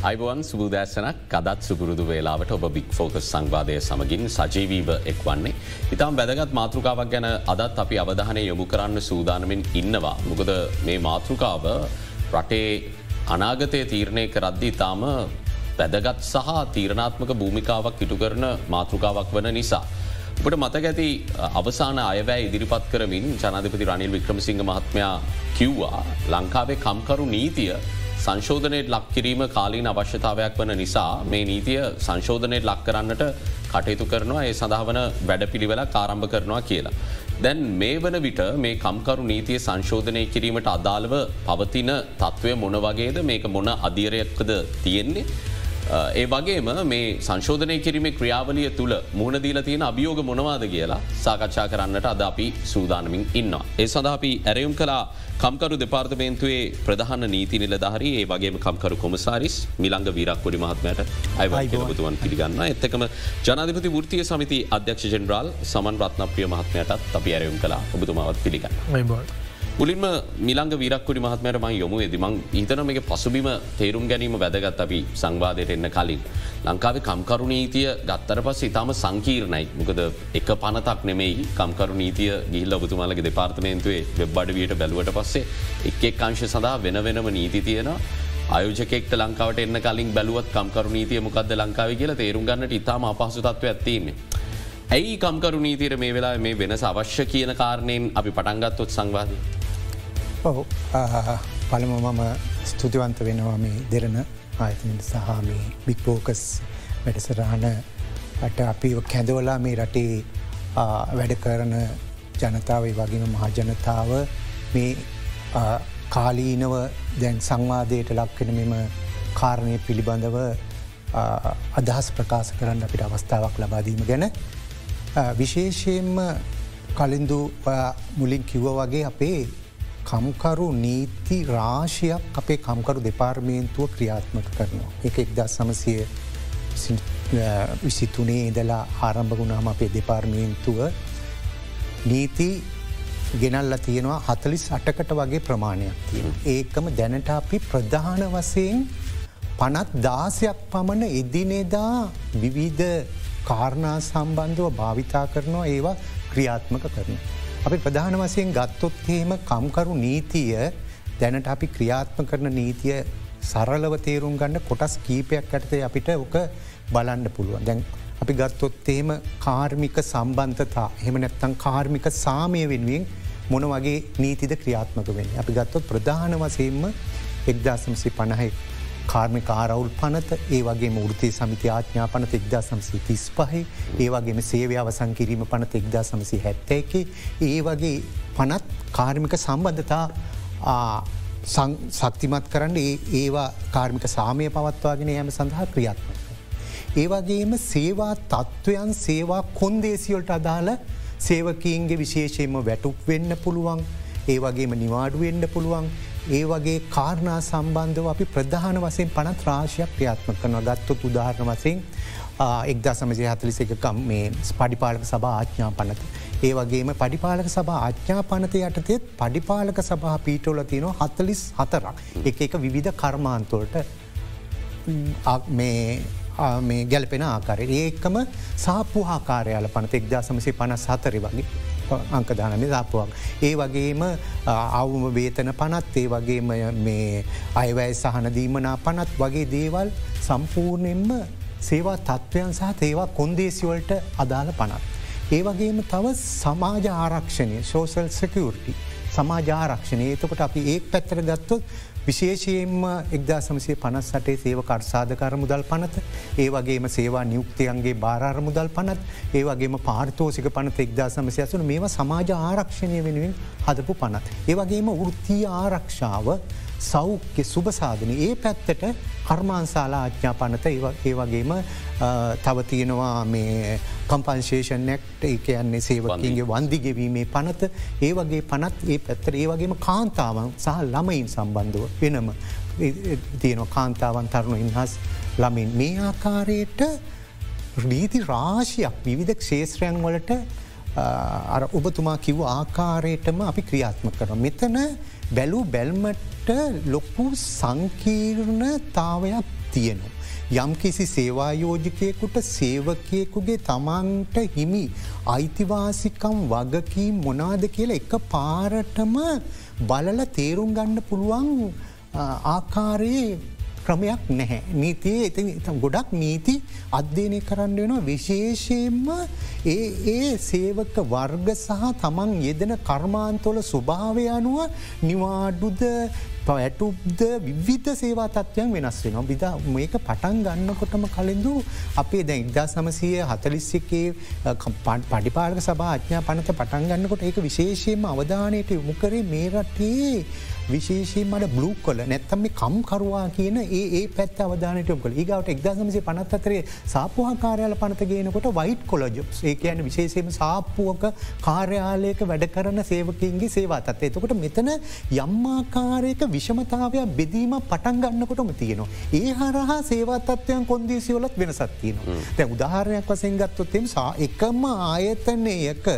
අයිබවන් සුබදෑසනක් කදත් සුපුරුදු වේලාවට ඔබ බික් ෆෝකස් සංවාදය සමගින් සජීවීව එක් වන්නේ. ඉතාම් වැදගත් මාතෘකාවක් ගැන අදත් අපි අවධානය යොමු කරන්න සූදානමින් ඉන්නවා. මොකද මේ මාතෘකාව රටේ අනාගතය තීරණය කරද්දී ඉතාම වැදගත් සහ තීරණාත්මක භූමිකාවක් ඉටු කරන මාතෘකාවක් වන නිසා. ඔට මතක ඇති අවසාන අයවැෑ ඉදිරිපත් කරමින් ජනාධපති රනිල් වික්‍රමසිංහ මහත්මයා කිව්වා ලංකාවේ කම්කරු නීතිය සංශෝධනයට ලක් කිරීම කාලීන අවශ්‍යතාවයක් වන නිසා මේ නීතිය සංශෝධනයට ලක් කරන්නට කටයුතු කරනවා ඒ සඳහවන වැඩ පිළිවෙල කාරම්භ කරනවා කියලා. දැන් මේ වන විට මේ කම්කරු නීතිය සංශෝධනය කිරීමට අදාළව පවතින තත්ත්වය මොන වගේද මේක මොන අධීරයක්කද තියෙන්නේ. ඒ වගේම මේ සංශෝධනය කිරීමේ ක්‍රියාවලිය තුළ මුහුණදීල තියෙන අභියෝග මොනවාද කියලා සාකච්ඡා කරන්නට අද අපි සූදානමින් ඉන්නවා. ඒ සඳ අපි ඇරයුම් කලා කම්කරු දෙපාර්තමේන්තුවේ ප්‍රධාන නීති නිලධහරි ඒ වගේ කම්කරු කොමසාරිස් මිළංග වීරක්කොඩි මහත්මයට අයිබතුවන් පිළිගන්න. එත්තකම ජනාධපති ෘතිය සමිති අධ්‍යක්ෂ ජෙනරාල් සමන් රත්නප්‍රිය මහත්මයටත් අපි ඇරයුම් කලා ඔබතුමාවත් පිළිගන්න. මුලින්ම මිලංග විරක්කුඩි මහත්මයට මං යොමු ඇතිමං හිතන මේ පසුබිම තේරුම් ගැනීම වැදගත් අපි සංවාදයට එන්න කලින්. ලංකාවේ කම්කරු නීතිය ගත්තර පස් ඉතාම සංකීර්ණයි මොකද එක පනතක් නෙමෙයි කම්කරු නීතිය ගිල්ල ඔබතුමාලගේ දෙපාර්තමේන්තුවේ වෙබ් අඩවියට බැලුවට පස්සේ එක් එක් අංශ සඳහා වෙන වෙනම නීති තියෙන අයෝජකෙක්ට ලංකාවට එන්න කලින් බැලුවත් කම්කරු නීතිය මොකක්ද ලංකාව කියලා තේරුම් ගන්නට ඉතාම අපහසු තත්ව ඇත්තින්නේ. ඇයි කම්කරු නීතිර මේ වෙලා මේ වෙනස අවශ්‍ය කියන කාරණයෙන් අපි පටන්ගත්තොත් සංවාධය. ඔහු පළම මම ස්තුතිවන්ත වෙනවා මේ දෙරන ආයතන සහමේ බික්‍පෝකස් වැඩසරහන අට අපි කැඳවලා මේ රටේ වැඩ කරන ජනතාවයි වගේම මහජනතාව මේ කාලීනව දැන් සංවාදයට ලක්වෙන මෙම කාරණය පිළිබඳව අදහස් ප්‍රකාශ කරන්න අපිට අවස්ථාවක් ලබාදීම ගැන. විශේෂයෙන්ම කලින්දු මුලින් කිව්ව වගේ අපේ කම්කරු නීති රාශයක් අපේ කම්කරු දෙපාර්මේන්තුව ක්‍රියාත්මක කරනවා. එක එක්දා සමසය විසිතුනේ ඉදලා ආරම්භ ගුණාම අපේ දෙපාර්මේන්තුව නීති ගෙනල්ල තියෙනවා හතලිස් අටකට වගේ ප්‍රමාණයක් තියෙන. ඒකම දැනට අපි ප්‍රධාන වසයෙන් පනත් දාසයක් පමණ එදිනෙදා විවිධ කාරණා සම්බන්ධව භාවිතා කරනවා ඒවා ක්‍රියාත්මක කරන. අපි ප්‍රධාන වසයෙන් ගත්තොත්හෙම කම්කරු නීතිය දැනට අපි ක්‍රියාත්ම කරන නීතිය සරලව තේරුම් ගන්න කොටස් කීපයක් ඇතේ අපිට ඕක බලන්න පුළුවන් දැන් අපි ගත්තොත්තේම කාර්මික සම්බන්ධතා එහෙම නැත්තං කාර්මික සාමය වෙනුවෙන් මොන වගේ නීතිද ක්‍රියාත්මක වෙන්. අපි ගත්තොත් ප්‍රධාන වසයෙන්ම එක්දාසම්සි පණහෙක් කාර්මික ආරවුල් පනත ඒ වගේ ෘතිය සමිති ආඥා පනත එක්දා සමසි තිස් පහහි ඒ වගේම සේවය අවසං කිරීම පනත එක්දා සමසි හැත්තැකි ඒ වගේ පනත් කාර්මික සම්බන්ධතා සක්තිමත් කරන්න ඒවා කාර්මික සාමය පවත්වාගෙන යම සඳහා ක්‍රියාත්මක. ඒවගේම සේවා තත්ත්වයන් සේවා කොන්දේසියොල්ට අදාළ සේවකීන්ගේ විශේෂයෙන්ම වැටුක් වෙන්න පුළුවන් ඒ වගේම නිවාඩුවෙන්ඩ පුළුවන් ඒ වගේ කාරණා සම්බන්ධව අපි ප්‍රධාන වසයෙන් පනත් රාශයක් ක්‍රියාත්ම කරන ගත්තොත් උදාහරණ වසයෙන් එක්දා සමජය හතලිසකම් මේ පඩිපාලක සභා ආඥා පනත. ඒ වගේම පඩිපාලක සභ ආඥා පනත යටතෙත් පඩිපාලක සභහ පීටෝල තියනවා හත්තලිස් හතරක්. එක එක විවිධ කර්මාන්තොලට මේ ගැලපෙන ආකාරය. ඒකම සාපු ආකාරයාල පනත එක්දා සමසේ පනස් හතරි වගේ. අංකදානම දාපුවක්. ඒ වගේම අවුම වේතන පනත් ඒ වගේම මේ අයවැයි සහනදීමනා පනත් වගේ දේවල් සම්පූර්ණයෙන්ම සේවා තත්ත්වයන් සහ ඒවා කොන්දේසිවලට අදාළ පනත්. ඒ වගේම තව සමාජ ආරක්ෂණය ශෝසල් සැකවර්ටි සමාජාරක්ෂණය එතකොට අපි ඒ පැත්තර ගත්තොත් විශේෂයෙන්ම එක්දා සමසේ පනස් සටේ සේව කර්සාධකර මුදල් පනත ඒ වගේම සේවා නියුක්තියන්ගේ බාරාර මුදල් පනත් ඒ වගේම පාර්තෝසික පනත එක්දා සමසය අසුන මේවා සමාජ ආරක්ෂණය වෙනුවෙන් හදපු පනත්. ඒ වගේම වෘත්තිය ආරක්ෂාව සෞඛ්‍ය සුභසාධන ඒ පැත්තට කර්මාන්සාලා ආච්ඥා පනත ඒ වගේම තවතියෙනවා මේ කම්පන්ශේෂන් නැක්ට ඒ කියන්නේ සේවකින්ගේ වන්දිගෙවීමේ පනත. ඒ වගේ පනත් ඒ පැත්තර ඒ වගේම කාන්තාවන් සහ ළමයින් සම්බන්ධව වෙනම තියෙනවා. කාන්තාවන් තරුණු ඉන්හස් ළමින් මේ ආකාරයට රීති රාශියක් විවිධ ක්ෂේත්‍රයන් වලට ඔබතුමා කිව් ආකාරයටම අපි ක්‍රියාත්ම කර. මෙතන බැලූ බැල්මට ලොකු සංකීර්ණ තාවයක් තියෙනවා. යම් කිසි සේවායෝජකයකුට සේවකයෙකුගේ තමන්ට හිමි අයිතිවාසිකම් වගකී මොනාද කියලා එක පාරටම බලල තේරුම් ගන්න පුළුවන් ආකාරයේ ක්‍රමයක් නැහැ. නීතියේ එති ගොඩක් නීති අධ්‍යයනය කරන්න වෙනවා විශේෂයෙන්ම ඒ ඒ සේවක වර්ග සහ තමන් යෙදෙන කර්මාන්තොල ස්වභාවය අනුව නිවාඩුද පැටුබ්ද විවිධ සේවා තත්වයන් වෙනස් වෙනවා බිද මේක පටන් ගන්නකොටම කලින්දු අපේ දැ ඉදා සමසය හතලිස්සකේ පඩිපාලක සභා අඥා පනත පටන් ගන්නකොට ඒක විශේෂයෙන්ම අවධානයට යොමුකරේ මේ රටේ විශේෂී මට බ්ලූ කොල නැත්තම කම්කරවා කියන ඒ පැත් අවධානට යොකල ඒගවට එක්දසමසේ පනත් අතරේ සාපුහ කාරයාල පනත ගේනකොට වයිට් කොලජොප් ඒ කියන විශේෂයම සාප්පුුවක කාර්යාලයක වැඩ කරන සේවකින්ගේ සේවාතත් එතකොට මෙතන යම්මාකාරයක විෂමතාවයක් බෙදීම පටන් ගන්නකොටම තියෙනවා. ඒ හරහා සේවාතත්වයන් කොන්දේසිවලත් වෙනසත් තියෙනවා. තැ උදාහරණයක් වසෙන් ගත්තොත්තෙම සා එකම ආයතනයක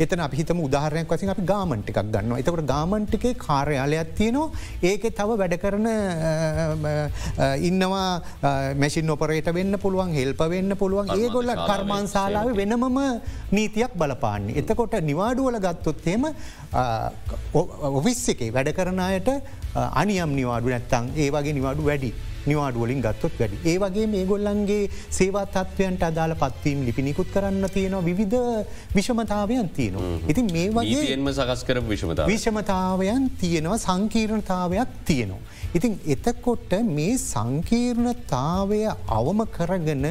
එතන අපිහිතම උදාහරණයක් වසින් අපි ගාමන්ටිකක් ගන්න එතකට ගාමන්ටිකේ කාර්යාලයක් තියනවා ඒක තව වැඩ කරන ඉන්නවා මැසින් ඔපරේට වෙන්න පුළුවන් හෙල්ප වෙන්න පුළුවන් ඒ ගොල්ල කර්මාන්සාලාව වෙනමම නීතියක් බලපාන්නේ. එතකොට නිවාඩුවල ගත්තොත්තේම ඔෆිස් එකේ වැඩ කරන අයට අනියම් නිවාඩු නැත්තං ඒ වගේ නිවාඩු වැඩි. නිවාඩුවලින් ගත්තොත් වැඩි. ඒ වගේ මේ ගොල්ලන්ගේ සේවා තත්වයන්ට අදාළ පත්වීම් ලිපිනිකුත් කරන්න තියෙනවා විවිධ විෂමතාවයන් තියෙනවා. ඉතින් මේ වගේ එන්ම සකස් කර විෂමතාව විෂමතාවයන් තියෙනවා සංකීර්ණතාවයක් තියෙනවා. ඉතින් එතකොට මේ සංකීර්ණතාවය අවම කරගෙන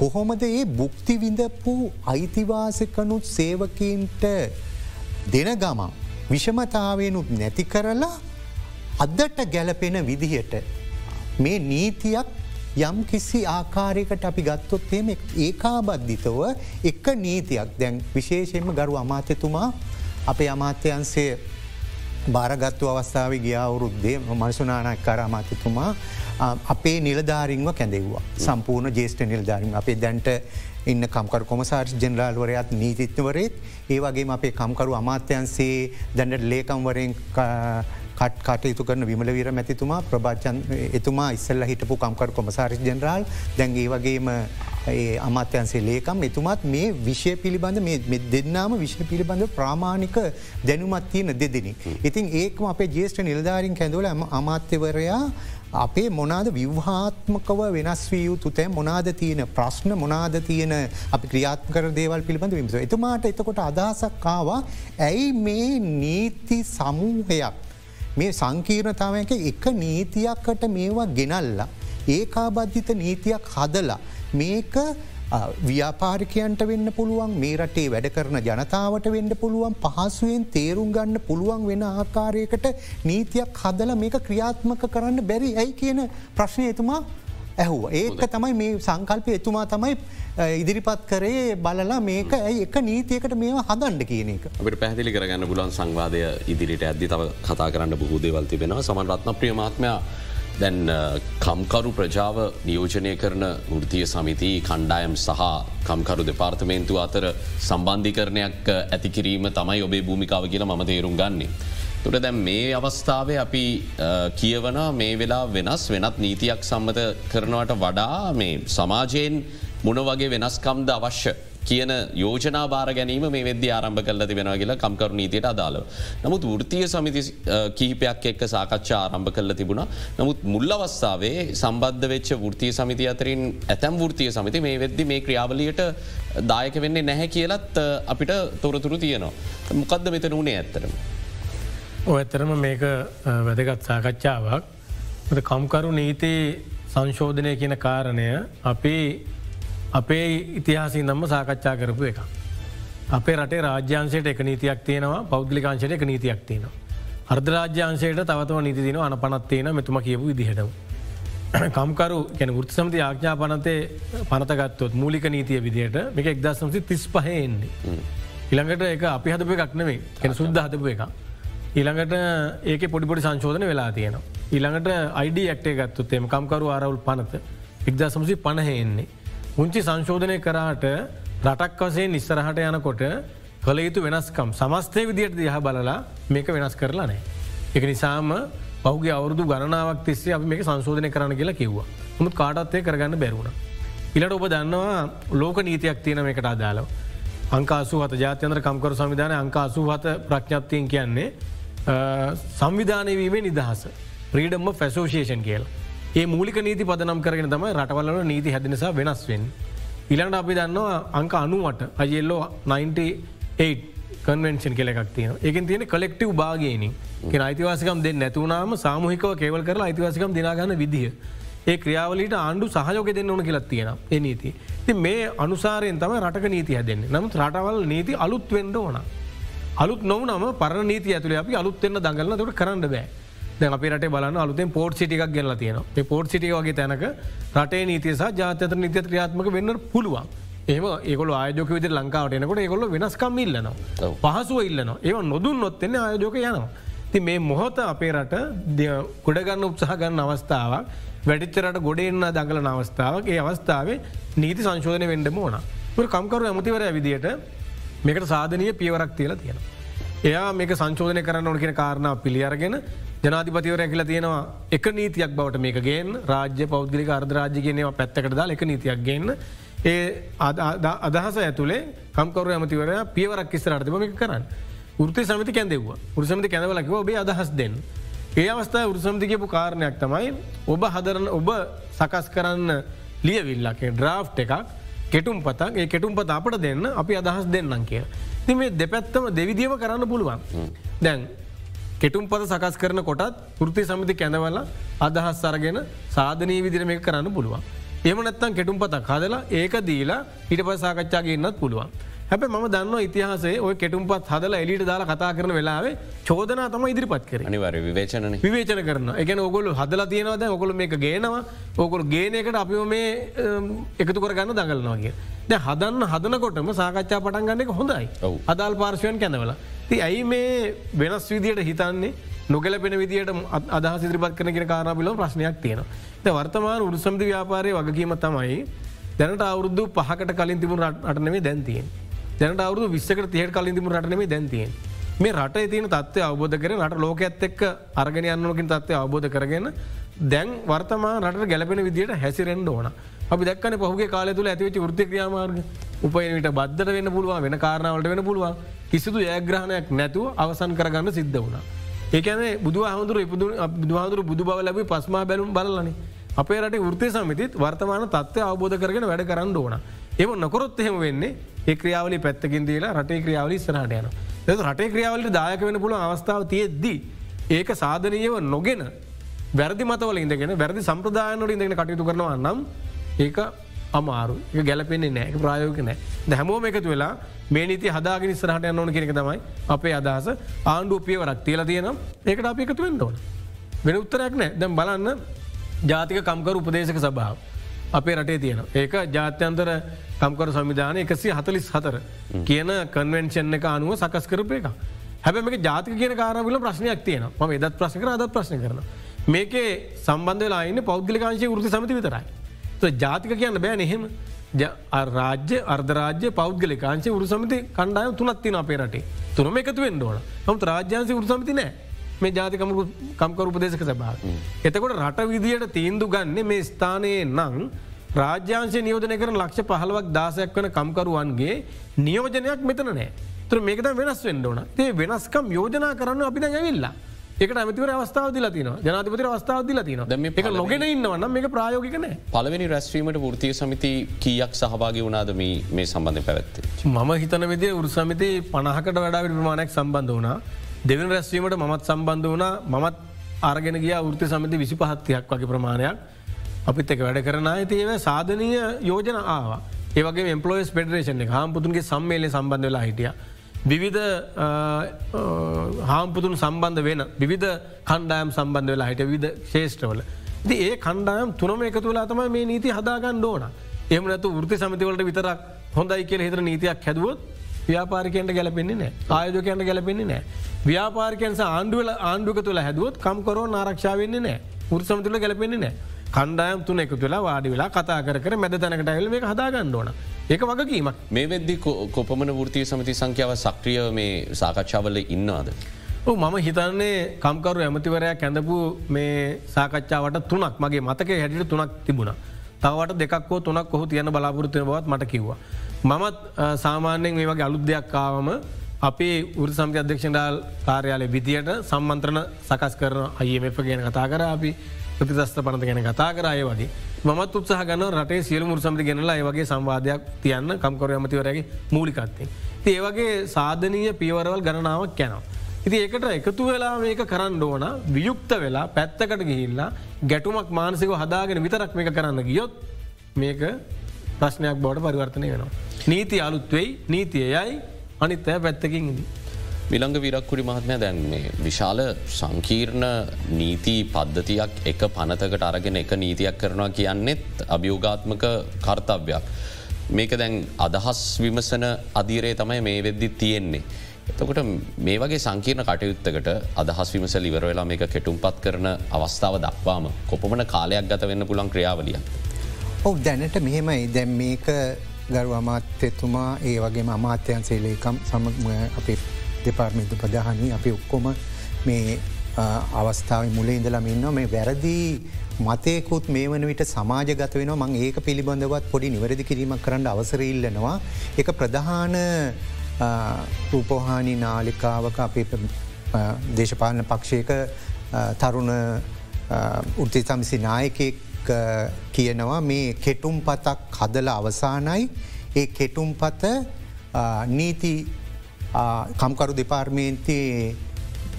කොහොමද ඒ බුක්ති විඳපු අයිතිවාසකනුත් සේවකන්ට දෙන ගමන් විෂමතාවයනුත් නැති කරලා අදට ගැලපෙන විදිහට මේ නීතියක් යම් කිසි ආකාරයකට අපි ගත්තොත් එම ඒකාබද්ධිතව එක නීතියක්. දැන් විශේෂයෙන්ම ගරු අමාත්‍යතුමා අපේ අමාත්‍යන්සේ භාරගත්තු අවස්ථාව ගියාවුරුද්දේ මනසුනානක් කර අමාත්‍යතුමා අපේ නිලධාරින්ව කැඳෙව්වා. සම්පූර්ණ ජේෂ්ඨ නිලධාරින්. අපේ දැන්ට ඉන්න කම්කර කොමසාර්් ජනරාල්වරයත් නීතිත්වරේත් ඒ වගේ අපේ කම්කරු අමාත්‍යන්සේ දැන්ට ලේකම්වරෙන් කට් කටයුතු කරන විමල විර මැතිතුමා ප්‍රභාචන් එතුමා ඉස්සල්ල හිටපු කම්කර කොමසාරි ජනරාල් දැන්ගේ වගේම අමාත්‍යන්සේ ලේකම් එතුමත් මේ විෂය පිළිබඳ දෙන්නාම විශ්ව පිළිබඳ ප්‍රාමාණික දැනුමත් තියෙන දෙදෙනෙ. ඉතින් ඒකම අපේ ජේෂ්ඨ නිලධාරින් කැඳවල අමාත්‍යවරයා අපේ මොනාද විව්හාත්මකව වෙනස් වී යුතු තෑ මොනාද තියෙන ප්‍රශ්න මොනාද තියෙන අපි ක්‍රියාත්කර දේවල් පිළිබඳ විමස. එතුමාට එතකොට අදහසක් කාවා ඇයි මේ නීති සමූහයක් මේ සංකීර්ණතාවයක එක නීතියක්කට මේවා ගෙනල්ලා. ඒකාබද්ධිත නීතියක් හදලා මේක ව්‍යාපාරිකයන්ට වෙන්න පුළුවන් මේ රටේ වැඩ කරන ජනතාවට වෙන්න පුළුවන් පහසුවෙන් තේරුම් ගන්න පුළුවන් වෙන ආකාරයකට නීතියක් හදල මේක ක්‍රියාත්මක කරන්න බැරි ඇයි කියන ප්‍රශ්නය එතුමා ඇහුව. ඒක තමයි මේ සංකල්පය එතුමා තමයි ඉදිරිපත් කරේ බලලා මේක ඇයි එක නීතියකට මේ හදන්ඩ කියන එක. අපට පැහදිලි කරගන්න පුලන් සංවාදය ඉදිරිට ඇදදි තව කතා කරන්න බහූදේවල් තිබෙනවා. සමන් රත්න ප්‍රියමාත්මයා දැන් කම්කරු ප්‍රජාව නියෝජනය කරන වෘතිය සමිති කණ්ඩායම් සහ කම්කරු දෙපාර්තමේන්තු අතර සම්බන්ධිකරණයක් ඇතිකිරීම තමයි ඔබේ භූමිකාව කියලා මම තේරුම් ගන්නේ. තුට දැම් මේ අවස්ථාවේ අපි කියවන මේ වෙලා වෙනස් වෙනත් නීතියක් සම්මත කරනවට වඩා මේ සමාජයෙන් මොන වගේ වෙනස්කම්ද අවශ්‍ය කියන යෝජනා බාර ගැනීම මේ වෙද ආරම්භ කල තිබෙන කියලා කම්කරු නීතියට අදාලව. නමුත් ෘතිය සමිති කිහිපයක් එක්ක සාකච්ඡා ආරම්භ කල්ල තිබුණ නමුත් මුල්ල අවස්ථාවේ සම්බද්ධ වෙච්ච ෘතිය සමිති අතරින් ඇතැම් ෘතිය සමිති මේ වෙද්දි මේ ක්‍රියාවලියට දායක වෙන්නේ නැහැ කියලත් අපිට තොරතුරු තියනවා. මොකක්ද මෙත නුනේ ඇත්තරම. ඇත්තරම මේක වැදගත් සාකච්ඡාවක් කම්කරු නීතියේ සංශෝධනය කියන කාරණය අපේ අපේ ඉතිහාසින් නම්ම සාකච්ඡා කරපු එක. අපේ රටේ රාජ්‍යන්සයට එක නීතියක් තියෙනවා පෞද්ලිකාංශයට එක නීතියක් තියෙනවා. අර්ධරාජ්‍යන්සයට තවතව නීති දින අන පනත් තියෙන මෙතුම කියපු විදිහටම. කම්කරු කැන ෘත් සමති ආඥා පනතේ පනතගත්තොත් මූලික නීතිය විදියට මේක එක්දසම්සි තිස් පහයෙන්නේ. ඉළඟට එක අපි හදපු එකක් නෙවේ කෙන සුද්ද හදපු එක. ඊළඟට ඒක පොඩිපොඩි සංශෝධන වෙලා තියෙනවා. ඊළඟට අයිඩ ඇක්ටේ ගත්තුත් එම කම්කරු ආරවුල් පනත එක්දසම්සි පණහෙන්නේ. පුංචි සංශෝධනය කරාට රටක් වසේ නිස්සරහට යනකොට කළ යුතු වෙනස්කම් සමස්තය විදියට දිහ බලලා මේක වෙනස් කරලා නෑ. එක නිසාම පෞගේ අවුදු ගණනාවක් තිස්සේ අපි මේක සංශෝධනය කරන්න කියලා කිව්වා මුත් කාටත්වය කරගන්න බැරුණ. ඉලට ඔබ දන්නවා ලෝක නීතියක් තියෙන එකට අදාලව. අංකාසු හත ජාත්‍යන්ත්‍ර කම්කර සංවිධාන අංකාසු හත ප්‍රඥප්තියෙන් කියන්නේ සංවිධානය වීමේ නිදහස. ප්‍රීඩම්ම ෆැසෝෂේෂන් කියල. ඒ මූලික නීති පදනම් කරගෙන තම රටවල්ල නීති හැදනිසා වෙනස්වෙන්. ඉලට අපි දන්නවා අංක අනුවට අජෙල්ලෝ 98 කන්වෙන්ෂන් කෙලෙක් තියෙන එකන් තියෙන කලෙක්ටව භාගේනින් කෙන අයිතිවාසිකම් දෙ නැතුනාම සාමහිකව කේවල් කරලා අයිතිවාසිකම් දිනාගන්න විදිහ. ඒ ක්‍රියාවලට ආණ්ඩු සහයෝක දෙන්න ඕන කියලත් තියෙන ඒ නීති. ති මේ අනුසාරයෙන් තම රටක නීති හැදෙන් නම් රටවල් නීති අලුත් වෙන්ඩ ඕන. අලුත් නොවනම පර නීති ඇතුළ අපි අලුත්වෙන්න දඟලන තුට කරන්න බෑ. දැ අප රට බලන්න අලුතෙන් පෝට් සිටික් ගෙල්ල තියෙන පෝට් සිටිය වගේ තැනක රටේ නීතිසා ජාතත නිත්‍ය ක්‍රියාත්මක වෙන්න පුළුවන්. ඒම ඒකොල ආයෝක විදි ලංකාවට එනකොට ඒකොල වෙනස්කම් ඉල්ලනවා. පහසුව ඉල්ලනවා. ඒ නොදුන් නොත්තෙන්න ආයෝක යනවා. ති මේ මොහොත අපේ රට ගොඩගන්න උත්සාහ ගන්න අවස්ථාවක් වැඩිච්චරට ගොඩෙන්න්න දඟල අවස්ථාවක්. ඒ අවස්ථාවේ නීති සංශෝධනය වෙන්ඩ ඕන. කම්කරු ඇමතිවර විදියට මේකට සාධනය පියවරක් තියලා තියෙන. එයා මේක සංචෝධනය කරන්න ඕන කියෙන කාරණා පිළියරගෙන ජනාධිපතිවර ඇකිල තියෙනවා එක නීතියක් බවට මේකගේන් රාජ්‍ය පෞද්ගලික අර්ධරාජ්‍ය කියනවා පැත්තකට දා එක නීතියක් ගන්න ඒ අදහස ඇතුළේ කම්කරු ඇමතිවර පියවරක් කිස්ස අර්ථමක කරන්න ෘති සමති කැදෙව්වා උරසමති කැදවලකිව ඔබේ අදහස් දෙන්න. ඒ අවස්ථා උරසමතිකපු කාරණයක් තමයි ඔබ හදරන ඔබ සකස් කරන්න ලියවිල්ලකේ ඩ්‍රාෆ් එකක් කෙටුම් පතක් ඒ කෙටුම් පත අපට දෙන්න අපි අදහස් දෙන්නම් කිය. ති මේ දෙපැත්තම දෙවිදිව කරන්න පුළුවන්. දැන් කෙටුම් පත සකස් කරන කොටත් ෘති සමිති කැඳවල අදහස් අරගෙන සාධනී විදිර මේ කරන්න පුළුවන්. එම නැත්තන් කෙටුම් පතක් හදලා ඒක දීලා හිට පසාකච්ඡාගේ ඉන්නත් පුළුවන්. හැබ ම දන්න ඉතිහාසේ ඔය කෙටුම්පත් හදල එලිට දාලා කතා කරන වෙලාවේ චෝදනා තම ඉදිරිපත් කර. අනිවර විවේචන විවේචන කරන එක ඔගොලු හදල තියෙනවද ඔකොල මේක ගේනවා. ඕකොල් ගේනකට අපිම මේ එකතු කරගන්න දඟලනවාගේ ද හදන්න හදනකොටම සාකච්ඡා පටන් ගන්න එක හොඳයි. අදාල් පාර්ශවයන් කැනවල ති ඇයි මේ වෙනස් විදියට හිතන්නේ? නොගැලපෙන විදිට අදහ සිරිපත් කන කියෙන කාරබිලෝ ප්‍රශ්නයක් තියෙන. ද වර්තමාන උරුසම්දි ව්‍යාපාරය වගකීම තමයි දැනට අවුරුදු පහකට කලින් තිබුණ අටනවේ දැන්තියෙන්. දැනට අවුදු විස්සකට තියට කලින්දිම රටනේ දැන්තියෙන්. මේ රට තියන තත්වය අවබෝධ කර රට ලෝක ඇත් එක් අර්ගෙන යන්නකින් තත්වය අවබෝධ කරගෙන දැන් වර්තමා රට ගැලපෙන විදිට හැසිරෙන්ඩ ඕන අපි දක්න පහුගේ කාල තුළ ඇතිවෙච ෘති ක්‍රියාමාර්ග උපයනට බද්ධට වෙන්න පුළුවන් වෙන කාරණාවට වෙන පුළුවන් කිසිදු ඒග්‍රහණයක් නැතුව අවසන් කරගන්න සිද්ධ වුණා. ඒකන බුදු හමුදුර ඉපදු බුදුහාදුර බුදු බව ලැබි පස්මා බැලුම් බලන්නේ. අපේ රට ෘතය සමිතිත් වර්තමාන තත්වය අවබෝධ කරගෙන වැඩ කරන්න ඕන. එම නොකොරොත් එහෙම වෙන්නේ ඒ ක්‍රියාවලි පැත්තකින් දීලා රටේ ක්‍රියාවලි ස්රහට යන. ද රටේ ක්‍රියාවලට දායක වෙන පුළ අවස්ථාව තියෙද්දී. ඒක සාධනීයව නොගෙන වැරදි මතවල ඉඳගෙන වැරදි සම්ප්‍රදායනට ඉඳගෙන කටයුතු කරනවා නම් ඒක අමාරු ගැලපෙන්නේ නෑ ප්‍රායෝක නෑ දැහැමෝම එකතු වෙලා මේ නීති හදාගෙන ස්රහට යන්නවන කෙනෙක තමයි අපේ අදහස ආණ්ඩු පියවරක් තියලා තියෙනම් ඒකට අපි එකතු වෙන්න ඕන. වෙන උත්තරයක් නෑ දැම් බලන්න ජාතික කම්කර උපදේශක සභාව. අපේ රටේ තියෙන. ඒක ජාත්‍යන්තර කම්කර සංවිධාන එකසි හතලිස් හතර කියන කන්වෙන්ෂන් එක අනුව සකස් කරපය එක. හැබැ මේ ජාතික කියන කාරවිල ප්‍රශ්නයක් තියෙන ම එදත් ප්‍රශ්න අදත් ප්‍රශ්න කරන. මේකේ සම්බන්ධලායින්න පෞද්ගලිකාංශය ෘති සමති විතරයි. ජාතික කියන්න බෑ නෙහෙම රාජ්‍ය අර්ධරාජ්‍ය පෞද්ගලිකාංශය උරු සමති කණ්ඩායම් තුනත්තින අපේ රටේ තුනම එකතු වෙන්න ඕන හම රාජ්‍යන්සය උරු සමති නෑ මේ ජාතිකමරු කම්කරු උපදේශක සභාව. එතකොට රට විදියට තීන්දු ගන්න මේ ස්ථානයේ නං රාජ්‍යංශය නියෝජනය කරන ලක්ෂ පහලවක් දාසයක් වන කම්කරුවන්ගේ නියෝජනයක් මෙතන නෑ. තුර මේකත වෙනස් වෙන්න ඕන. ඒ වෙනස්කම් යෝජනා කරන්න අපි ඇවිල්ලා. ඒක ඇමතිවර අවස්ථාව දිලතින ජනතිපති අවස්ථාව දිලතින එක නොගෙන ඉන්නවන්න මේ ප්‍රායෝගිකන පලවෙනි රැස්වීමට ෘතිය සමිති කීයක් සහභාගි වුණාද මේ සම්බන්ධ පැවැත්තේ. මම හිතන විදේ උරුසමිති පණහකට වඩා ප්‍රමාණයක් සම්බන්ධ වනා දෙවන රැස්වීමට මත් සම්බන්ධ වනා මමත් අර්ගෙන ගිය ෘති සමති විසි පහත්තියක් වගේ ප්‍රමාණයක් අපිත් එක වැඩ කරන ඇතිව සාධනය යෝජන ආවා ඒවගේ එම්පලෝස් පෙඩරේෂන එක හාම්පුතුන්ගේ සම්මේලය සම්බන්ධ වෙලා හිටිය. විවිධ හාම්පුතුන් සම්බන්ධ වෙන විධ කණ්ඩායම් සම්බන්ධ වෙලා හිට විධ ශේෂ්ටවල. ති ඒ කණ්ඩායම් තුනම එක තුලා තම මේ නීති හදාගන්න ඕන. එම නතු ෘති සමතිවලට විතරක් හොඳයි කියල හිතර නීතියක් හැදුවොත් ව්‍යාපාරිකයට ගැලපෙන්නේ නෑ ආයෝකයන්ට ගැලපෙන්නේ නෑ. ව්‍යාපාරිකයන්ස ආණ්ඩුවල ආණ්ඩුක තුළ හැදුවත් කම්කරෝ ආරක්ෂාවවෙන්නේ නෑ උරසම තුළ ගැලපෙන්නේ නෑ. කණ්ඩායම් තුන එක තුලා වාඩි වෙලා කතා කර මැද තැනකට ඇල් මේ හදාගන්න ඕන ඒක වගකීමක් මේ වෙද්දි කොපමන ෘතිය සමති සංඛ්‍යාව සක්‍රිය මේ සාකච්ඡාවල ඉන්නවාද. මම හිතන්නේ කම්කරු ඇමතිවරයක් කැඳපු මේ සාකච්ඡාවට තුනක් මගේ මතක හැටිට තුනක් තිබුණ. තවට දෙකක්කෝ තුනක් කොහු තියන බලාපොරත්වය බවත් මට කිව්වා. මමත් සාමාන්‍යයෙන් මේ වගේ අලුත් දෙයක් කාවම අපේ උර සම්ති අධ්‍යක්ෂණඩාල් කාර්යාලය විදියට සම්මන්ත්‍රණ සකස් කරන අයමප ගැන කතා කර අපි ප්‍රතිදස්ත පනත ගැන කතා කරය වගේ මත් උත්සහ ගන්න රටේ සියලු මුර සමති ගෙනලා ඒවගේ සංවාධයක් තියන්න කම්කර ඇමතිවරගේ මූලිකත්තේ. ඒවගේ සාධනීය පියවරවල් ගණනාවක් කැනවා. ඉති ඒකට එකතු වෙලා මේක කරන්න ඕන වියුක්ත වෙලා පැත්තකට ගිහිල්ලා ගැටුමක් මානසික හදාගෙන විතරක් මේක කරන්න ගියොත් මේක ප්‍රශ්නයක් බෝඩ පරිවර්තනය වෙනවා. නීති අලුත්වෙයි නීතියයයි අනිත්තය පැත්තකින් ඉදී. විළඟ විරක්කුඩි මහත්මය දැන් මේ විශාල සංකීර්ණ නීති පද්ධතියක් එක පනතකට අරගෙන එක නීතියක් කරනවා කියන්නෙත් අභියෝගාත්මක කර්තව්‍යයක්. මේක දැන් අදහස් විමසන අධීරයේ තමයි මේ වෙද්දි තියෙන්නේ. එතකොට මේ වගේ සංකීර්ණ කටයුත්තකට අදහස් විමසල ඉවර වෙලා මේක කෙටුම් පත් කරන අවස්ථාව දක්වාම කොපමන කාලයක් ගත වෙන්න පුළන් ක්‍රියාවලිය. ඔව දැනට මෙහෙමයි දැම් මේක ගරු අමාත්‍යතුමා ඒ වගේ අමාත්‍යයන් සේලේකම් සම අපි දෙපාර්මිත ප්‍රධානී අපි ඔක්කොම මේ අවස්ථාව මුල ඉඳලම ඉන්න මේ වැරදිී මතයකුත් මේ වන විට සමාජගත වෙන මං ඒක පිළිබඳවත් පොඩි නිවැරදි කිරීමක් කරන්න අවසර ඉල්ලනවා. එක ප්‍රධාන රූපෝහානි නාලිකාවක අපේ දේශපාලන පක්ෂයක තරුණ උෘති සමිසි නායකෙක් කියනවා මේ කෙටුම් පතක් හදල අවසානයි. ඒ කෙටුම් පත නීති කම්කරු දෙපාර්මේන්තයේ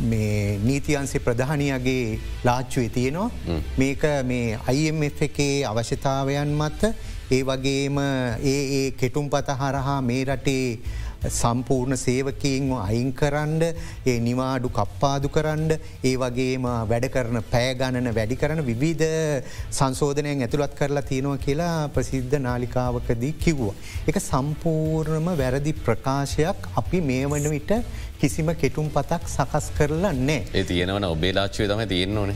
මේ නීතියන්සේ ප්‍රධානයගේ ලාච්චුවේ තියෙනවා. මේක මේ අයිF එකේ අවශ්‍යතාවයන් මත ඒ වගේම ඒ ඒ කෙටුම් පත හරහා මේ රටේ සම්පූර්ණ සේවකීන්ව අයින් කරන්ඩ ඒ නිවාඩු කප්පාදු කරන්ඩ ඒ වගේම වැඩ කරන පෑගණන වැඩි කරන විවිධ සංශෝධනයෙන් ඇතුළත් කරලා තියෙනවා කියලා ප්‍රසිද්ධ නාලිකාවකදී කිව්වා. එක සම්පූර්ණම වැරදි ප්‍රකාශයක් අපි මේ වන විට කිසිම කෙටුම් පතක් සකස් කරලා නෑ. ඒ තියෙනවන ඔබේලාච්චේ තම තියෙන්න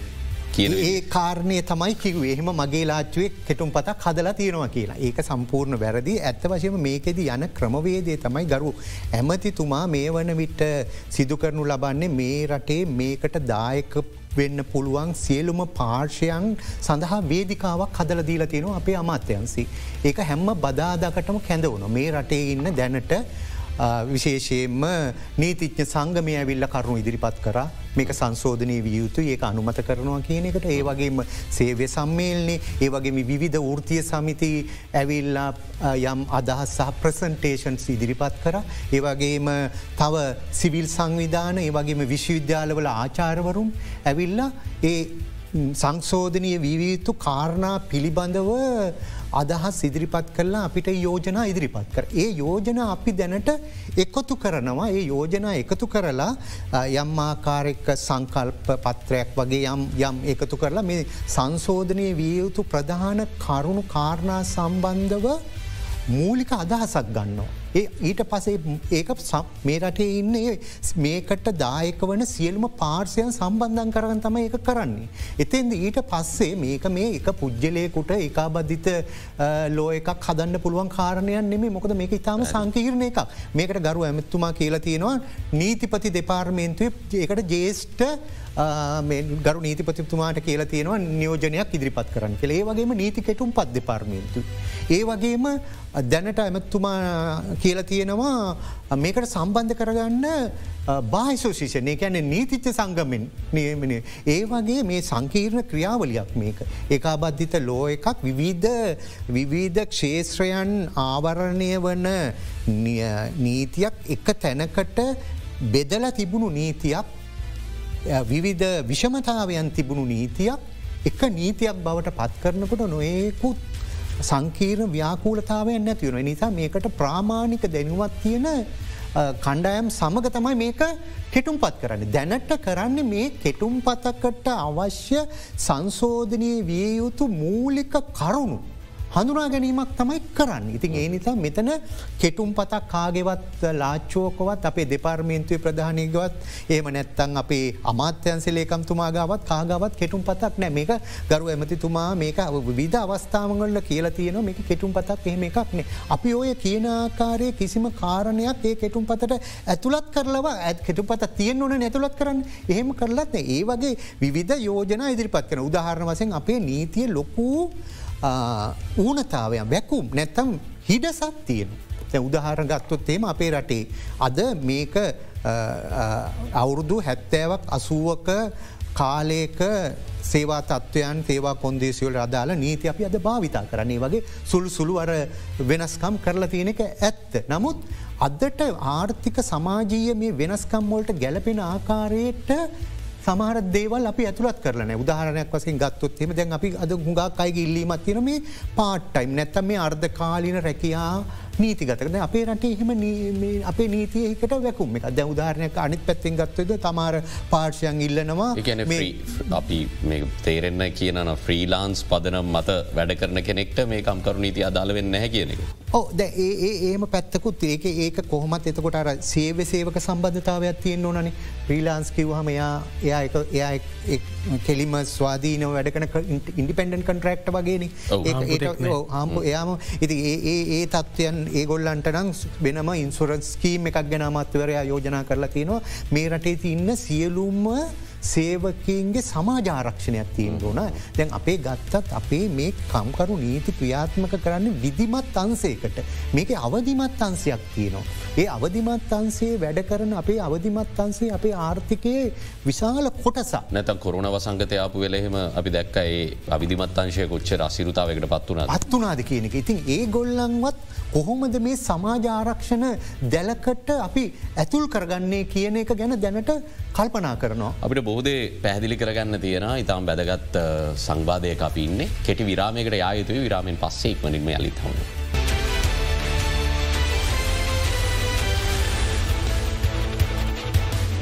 ඕනේ. ඒ කාරණය තමයි කිව එහෙම මගේ ලාච්චුවේ කෙටුම් පතක් හදලා තියෙනවා කියලා. ඒක සම්පූර්ණ වැරදි. ඇත්ත වශයම මේකෙද යන ක්‍රමවේදය තමයි ගරු ඇමතිතුමා මේ වන විට සිදු කරනු ලබන්නේ මේ රටේ මේකට දායක වෙන්න පුළුවන් සියලුම පාර්ශයන් සඳහා වේදිකාවක් හදල දීල තියෙනවා අපේ අමාත්‍යන්සි. ඒක හැම්ම බදාදකටම කැඳවුණ මේ රටේ ඉන්න දැනට විශේෂයෙන්ම නීතිඥ සංගමය ඇවිල්ල කරුණු ඉදිරිපත් කර. මේක සංශෝධනය විය යුතු ඒක අනුමත කරනවා කියන එකට. ඒ වගේම සේවය සම්මේල්නේ ඒ වගේම විවිධ ෘතිය සමිති ඇවිල්ලා යම් අදහස් සහ ප්‍රසන්ටේෂන්ස් ඉදිරිපත් කර. ඒ වගේම තව සිවිල් සංවිධාන ඒ වගේම විශ්වවිද්‍යාලවල ආචාරවරුම් ඇවිල්ලා ඒ සංශෝධනය වීවයුතු කාරණා පිළිබඳව අදහස් ඉදිරිපත් කරලා අපිට යෝජනා ඉදිරිපත් කර. ඒ යෝජන අපි දැනට එකතු කරනවා ඒ යෝජනා එකතු කරලා යම් ආකාරෙක්ක සංකල්ප පත්‍රයක් වගේ යම් යම් එකතු කරලා මේ සංශෝධනය විය යුතු ප්‍රධාන කරුණු කාරණා සම්බන්ධව මූලික අදහසක් ගන්නවා. ඒ ඊට පසේ ඒක මේ රටේ ඉන්නේ මේකට දායක වන සියල්ම පාර්සයන් සම්බන්ධන් කරන තම ඒක කරන්නේ. එතෙන්ද ඊට පස්සේ මේක මේ එක පුද්ගලයකුට එකබද්ධිත ලෝ එකක් හදන්න පුළුවන් කාරණයන් නෙමේ මොකද මේක ඉතාම සංකීරණ එකක්. මේකට ගරු ඇමත්තුමා කියලා තියෙනවා නීතිපති දෙපාර්මේන්තුව ඒකට ජේෂ්ට ගරු නීතිපතිතුමාට කියලා තියෙනවා නියෝජනයක් ඉදිරිපත් කරන්න කළේ වගේම නීති කෙටුම් පත් දෙපාර්මේන්තු. ඒ වගේම දැනට ඇමත්තුමා කියල තියෙනවා මේකට සම්බන්ධ කරගන්න බාහිසෝශිෂණය ඇන නීතිච්ච සංගමෙන් නියමන ඒ වගේ මේ සංකීර්ණ ක්‍රියාවලියක් මේක. ඒකාබද්ධිත ලෝ එකක් විවිධ විවිධ ක්ෂේත්‍රයන් ආවරණය වන නීතියක් එක තැනකට බෙදල තිබුණු නීතියක් විවිධ විෂමතාවයන් තිබුණු නීතියක් එක නීතියක් බවට පත් කරනකොට නොයෙකුත් සංකීර්ණ ව්‍යාකූලතාවයන් නැතිවුණ නිසා මේකට ප්‍රාමාණික දැනුවත් තියෙන කණ්ඩායම් සමග තමයි මේක කෙටුම් පත් කරන්න. දැනට කරන්න මේ කෙටුම් පතකට අවශ්‍ය සංශෝධනය විය යුතු මූලික කරුණු හඳුනා ගැනීමක් තමයි කරන්න. ඉතින් ඒ නිසා මෙතන කෙටුම් පතක් කාගෙවත් ලාච්චෝකවත් අපේ දෙපාර්මේන්තුවේ ප්‍රධානයගවත් ඒම නැත්තන් අපේ අමාත්‍යන්සලේකම්තුමාගාවත් කාගවත් කෙටුම් පතක් නෑ. මේක ගරු ඇමතිතුමා මේක විධ අවස්ථාවගල කියලා තියෙන මේක කෙටුම් පතක් එහෙම එකක්නේ. අපි ඔය කියනාකාරය කිසිම කාරණයක් ඒ කෙටුම් පතට ඇතුළත් කරලව ඇත් කෙටු පත තියෙන් ඕන නැතුළත් කරන්න. එහෙම කරලත් ඒ වගේ විධ යෝජන ඉදිරිපත් කන උදාහරණ වසෙන් අපේ නීතිය ලොකූ ඌනතාවයන් වැැකුම් නැත්තම් හිඩසක් තියෙන. උදාහර ගත්තොත් එේම අපේ රටේ. අද මේක අවුරුදු හැත්තෑවක් අසුවක කාලයක සේවා තත්වයන් සේවා කොන්දේසිවල අදාල නීති අපි අද භාවිතා කරන්නේ වගේ සුල් සුළු අර වෙනස්කම් කරලා තියෙන එක ඇත්ත. නමුත් අදට ආර්ථික සමාජීය මේ වෙනස්කම් වලට ගැලපෙන ආකාරයට සමහර දේවල් අපි ඇතුළත් කරන උදාහරණයක් වසින් ගත්තොත් එම දැන් අපි අද හුඟක් අයිගේ ඉල්ලීමත් තින මේ පාට්ටයිම් නැත්තම් මේ අර්ධ කාලින රැකයා නීතිගතකද අපේ රට එහෙම අපේ නීතියකට වැකුම්. එක දැ උදාරණයක් අනිත් පැත්තෙන් ගත්තද තමාර පාර්ශයන් ඉල්ලනවා අපි තේරෙන්න කියන ෆ්‍රීලාන්ස් පදනම් මත වැඩ කරන කෙනෙක්ට මේ කම්කරු නීති අදාලවෙන්න නැහැ කියන එක. ඕ ද ඒ ඒම පැත්තකුත් ඒක ඒක කොහොමත් එතකොට අර සේව සේවක සම්බධතාවයක් තියෙන් ඕනනේ. ප්‍රීලාන්ස් කිව්හම එයා එයා එයා කෙලිම ස්වාදීනව වැඩකන ඉන්ඩිපෙන්ඩන් කන්ට්‍රක්ට වගේන. හාම්පු එයාම ඉති ඒ ඒ තත්වයන් ඒගොල්ලන්ට නම් වෙනම ඉන්සුරන්ස් කීම එකක් ගැන අමත්වරයා යෝජනා කරලා තියෙනවා. මේ රටේ තින්න සියලුම්ම සේවකන්ගේ සමාජාරක්ෂණයක් තියෙන් ඕන. දැන් අපේ ගත්තත් අපේ මේ කම්කරු නීති ක්‍රියාත්මක කරන්න විදිමත් අන්සේකට මේක අවධිමත් අන්සයක් තියනවා. ඒ අවධිමත් අන්සේ වැඩ කරන අපේ අවධිමත් අන්සේ අපේ ආර්ථිකයේ විශාල කොටසා නැත කොරුණ වසංගතයාපු වෙලෙහෙම අපි දැක්ක ඒ අවිධිමත් අංශය කොච්ච රසිරුතාවකට පත්වන අත්වනාද කියන එක. ඉතින් ඒ ගොල්ලන්වත් කොහොමද මේ සමාජාරක්ෂණ දැලකට අපි ඇතුල් කරගන්නේ කියන එක ගැන දැනට කල්පනා කරනවා. අපිට බෝධේ පැහදිලි කරගන්න තියෙන ඉතාම් බැදගත් සංවාධයක අපි ඉන්න. කෙටි විරාමයකට යායුතුයි විරාමෙන් පස්සේ ඉක්මනින්ම යලිතවන්න.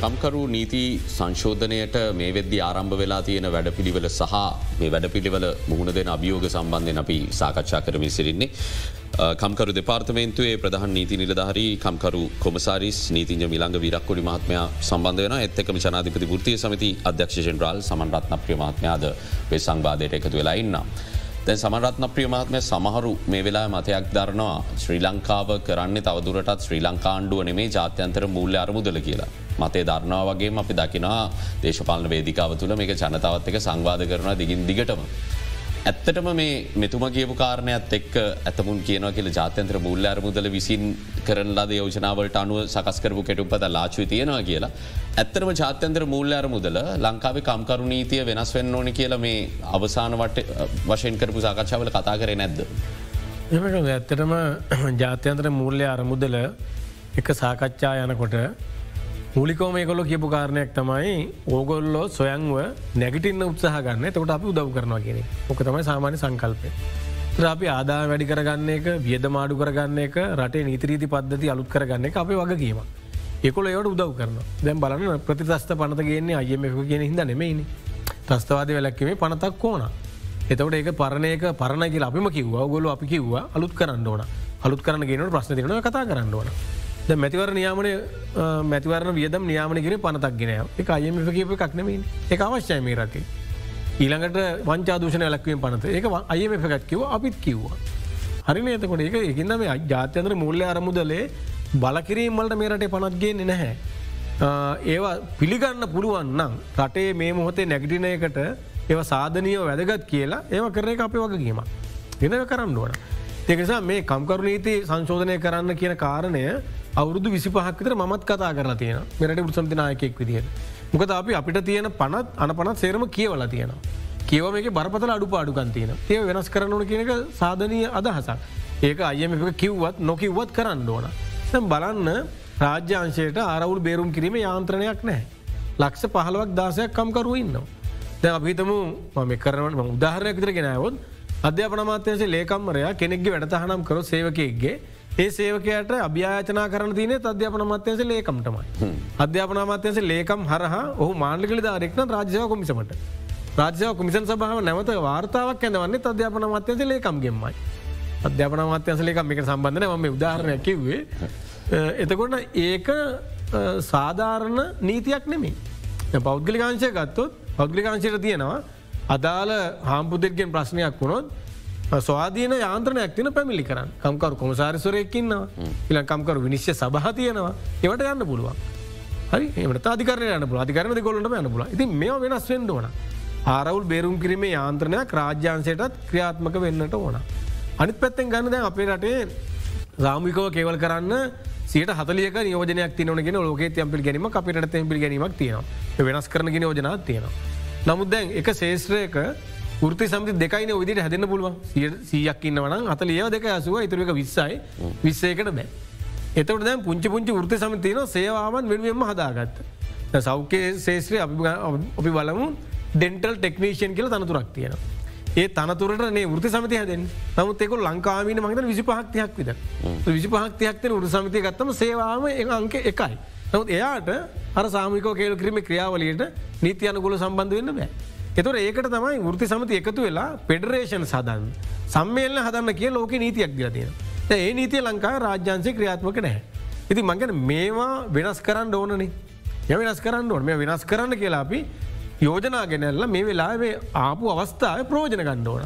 කම්කරු නීති සංශෝධනයට මේ වෙද්දි ආරම්භ වෙලා තියෙන වැඩපිළිවෙල සහ මේ වැඩපිළිවල මුහුණ දෙන අභියෝග සම්බන්ධයෙන් අපි සාකච්ඡා කරමින් සිරින්නේ. කම්කරු දෙපාර්තමේන්තුවේ ප්‍රධාන නීති නිලධහරි කම්කරු කොමසාරිස් නීතිජ මිළඟ විරක්කොඩි මහත්මයා සම්බන්ධ වන එත්තකම ජනාධිපති ෘතිය සමති අධ්‍යක්ෂ ජෙනරාල් සමන්රත්න ප්‍රියමාත්මයාද වේ සංවාධයට එකතු වෙලා ඉන්න. දැන් සමරත්න ප්‍රියමාත්මය සමහරු මේ වෙලා මතයක් දරනවා ශ්‍රී ලංකාව කරන්න තවදුරටත් ශ්‍රී ලංකාණ්ඩුව නෙමේ ජාත්‍යන්තර මූල්‍ය අරමුදල කියලා. මතේ දරනවා වගේ අපි දකිනා දේශපාලන වේදිකාව තුළ මේක ජනතාවත් එක සංවාධ කරන දිගින් දිගටම. ඇත්තටම මේ මෙතුම කියපු කාරණයක් එක් ඇතමුන් කියනව කියල ජාත්‍යන්ත්‍ර මුල්ල අරමුදල විසින් කරන ලද යෝජනාවලට අනුව සකස්කරපු කෙටුපත ලාචුව තියෙනවා කියලා. ඇත්තරම ජාත්‍යන්ත්‍ර මුල්ල අරමුදල ලංකාවේ කම්කරු නීතිය වෙනස් වෙන්න ඕන කියලා මේ අවසාන වට වශයෙන් කරපු සාකච්ඡාවල කතා කරේ නැද්ද. එම ඇත්තටම ජාත්‍යන්ත්‍ර මූල්‍ය අරමුදල එක සාකච්ඡා යනකොට මූලිකෝ මේකොල කියපු කාරණයක් තමයි ඕගොල්ලෝ සොයන්ව නැගටින්න උත්සාහ ගන්න තකට අපි උදව් කරනවා කියෙන ඕක තමයි සාමාන්‍ය සංකල්පය. අපි ආදා වැඩි කරගන්න එක වියද මාඩු කරගන්න එක රටේ නීතිරීති පද්ධති අලුත් කරගන්න එක අපේ වග කියීම. ඒකොල ඒවට උදව් කරන දැම් බලන්න ප්‍රතිස්ථ පනත ගන්නේ අයම එක කියෙන හිද නෙමයිනි. ත්‍රස්තවාද වැලක්කීමේ පනතක් ඕන. එතවට ඒක පරණයක පරණගේ අපිම කිව්වා ගොලු අපි කිව්වා අලුත් කරන්න ඕන අලුත් කරන ගෙනට ප්‍රශ්න තිරන කතා කරන්න ඕන. මැතිවර නියාමන මැතිවරණ වියදම් නියාමනගෙන පනතක් ගෙනය එක අයම කීප එකක්නමින් එක අවශ්‍යය මේ රටේ. ඊළඟට වංචාදූෂණ ලක්වීම පනත ඒක අයම එකත් කිව අපිත් කිව්වා. හරින එතකොට ඒක එකන්න මේ ජාත්‍යන්ත්‍ර මුල්ල අරමුදලේ බලකිරීමල්ට මේ රටේ පනත්ගේ නැහැ. ඒවා පිළිගන්න පුළුවන් නම් රටේ මේ මොහොතේ නැගටිනයකට ඒව සාධනීය වැදගත් කියලා ඒව කරන එක අපි වගකීම. එන කරන්න ඕන. ඒකසා මේ කම්කරු නීති සංශෝධනය කරන්න කියන කාරණය අවුරුදු විසි පහක්තර මත් කතා කරලා තියෙන මෙරට පුසම්තිනායකෙක් විදිහට. මොකද අපි අපිට තියෙන පනත් අන පනත් සේරම කියවලා තියෙනවා. කියව මේක බරපතල අඩු පාඩුකන් තියෙන ඒ වෙනස් කරනවන කියනක සාධනය අදහසක්. ඒක අයම කිව්වත් නොකිව්වත් කරන්න ඕන. බලන්න රාජ්‍යංශයට අරවුල් බේරුම් කිරීම යාන්ත්‍රණයක් නෑ. ලක්ෂ පහලවක් දාසයක් කම්කරුව ඉන්නවා. දැ අපිතම මම කරන උදාහරයක් විතර ගෙනයවොත් අධ්‍යාපන මාත්‍යන්සේ ලේකම්මරයා කෙනෙක්ගේ වැඩතහනම් කර සේවකයෙක්ගේ ඒ සේවකයට අභ්‍යාචනා කරන තියන අධ්‍යාපන මත්‍යන්ස ලේකම්ටමයි. අධ්‍යාපන මත්‍යන්ස ලේකම් හරහ ඔහු මාන්ලිකලි දාරෙක්න රාජ්‍යාව කොමිසමට. රාජ්‍යාව කොමිසන් සභාව නැවත වාර්තාවක් ඇඳවන්නේ අධ්‍යාපන මත්‍යන්ස ලේකම් ගෙන්මයි. අධ්‍යාපන මාත්‍යන්සලක මේක සම්බන්ධන ම උදාහරණයක් කිව්වේ එතකොට ඒක සාධාරණ නීතියක් නෙමේ පෞද්ගලිකාංශය ගත්තොත් පෞද්ගලිකාංශයට තියෙනවා අදාළ හාම්පුදෙක්ගෙන් ප්‍රශ්නයක් වුණොත් ස්වාධීන යාන්ත්‍රනයක් තින පැමිලි කරන්න. කම්කරු කොමසාරිස්වරයකින්නවා ඉල කම්කරු විනිශ්‍ය සභහ තියෙනවා. ඒවට යන්න පුළුවන්. හරි? එමට අධිකරන යන පුල අධිකරන ගොලට යන්න පුල ඉති මේ වෙනස් වෙන්ඩ ඕන. ආරවුල් බේරුම් කිරීමේ යාන්ත්‍රනයක් රාජ්‍යන්සයටත් ක්‍රියාත්මක වෙන්නට ඕන. අනිත් පැත්තෙන් ගන්න දැන් අපේ රටේ රාමිකව කෙවල් කරන්න සියට හතලියක නියෝජනයක් තියනගෙන ලෝක යම්පිල් ගැනීම අපිට තැපිල් ගැනීමක් තියෙනවා. වෙනස් කරන යෝජනා තියෙනවා. නමුත් දැන් එක ශේෂත්‍රයක ෘති සමති දෙකයින විදිට හැදන්න පුළුවන් සියක් ඉන්නවන අතලිය දෙක ඇසුව ඉතුරක විස්සයි විස්සයකට බෑ. එතකට දැන් පුංචි පුංචි ෘති සමතියන සේවාවන් වෙනුවෙන්ම හදාගත්ත. සෞඛ්‍ය ශේත්‍රය අපි බලමු ඩෙන්ටල් ටෙක්නීෂන් කියල තනතුරක් තියෙන. ඒ තනතුරට නේ ෘති සමති හැදෙන් නමුත් එක ලංකාමීන මගත විසි පහක්තියක් විද විසි පහක්තියක්තන උරු සමතිය ගත්තම සේවාම අංක එකයි. නමුත් එයාට අර සාමිකෝ කේල් කිරීම ක්‍රියාවලට නීති අනුගුල සම්බන්ධ වෙන්න බෑ. එතුර ඒකට තමයි ෘති සමති එකතු වෙලා පෙඩරේෂන් සදන් සම්මේල්ල හදන්න කිය ලෝක නීතියක් ගලතියෙන. ඒ නීතිය ලංකා රාජ්‍යන්සය ක්‍රියාත්මක නැහැ. ඉති මංගන මේවා වෙනස් කරන්න ඕනනේ ය වෙනස් කරන්න ඕන මේ වෙනස් කරන්න කියලා අපි යෝජනා ගෙනැල්ල මේ වෙලාවේ ආපු අවස්ථාව ප්‍රෝජන ගණ්ඩ ඕන.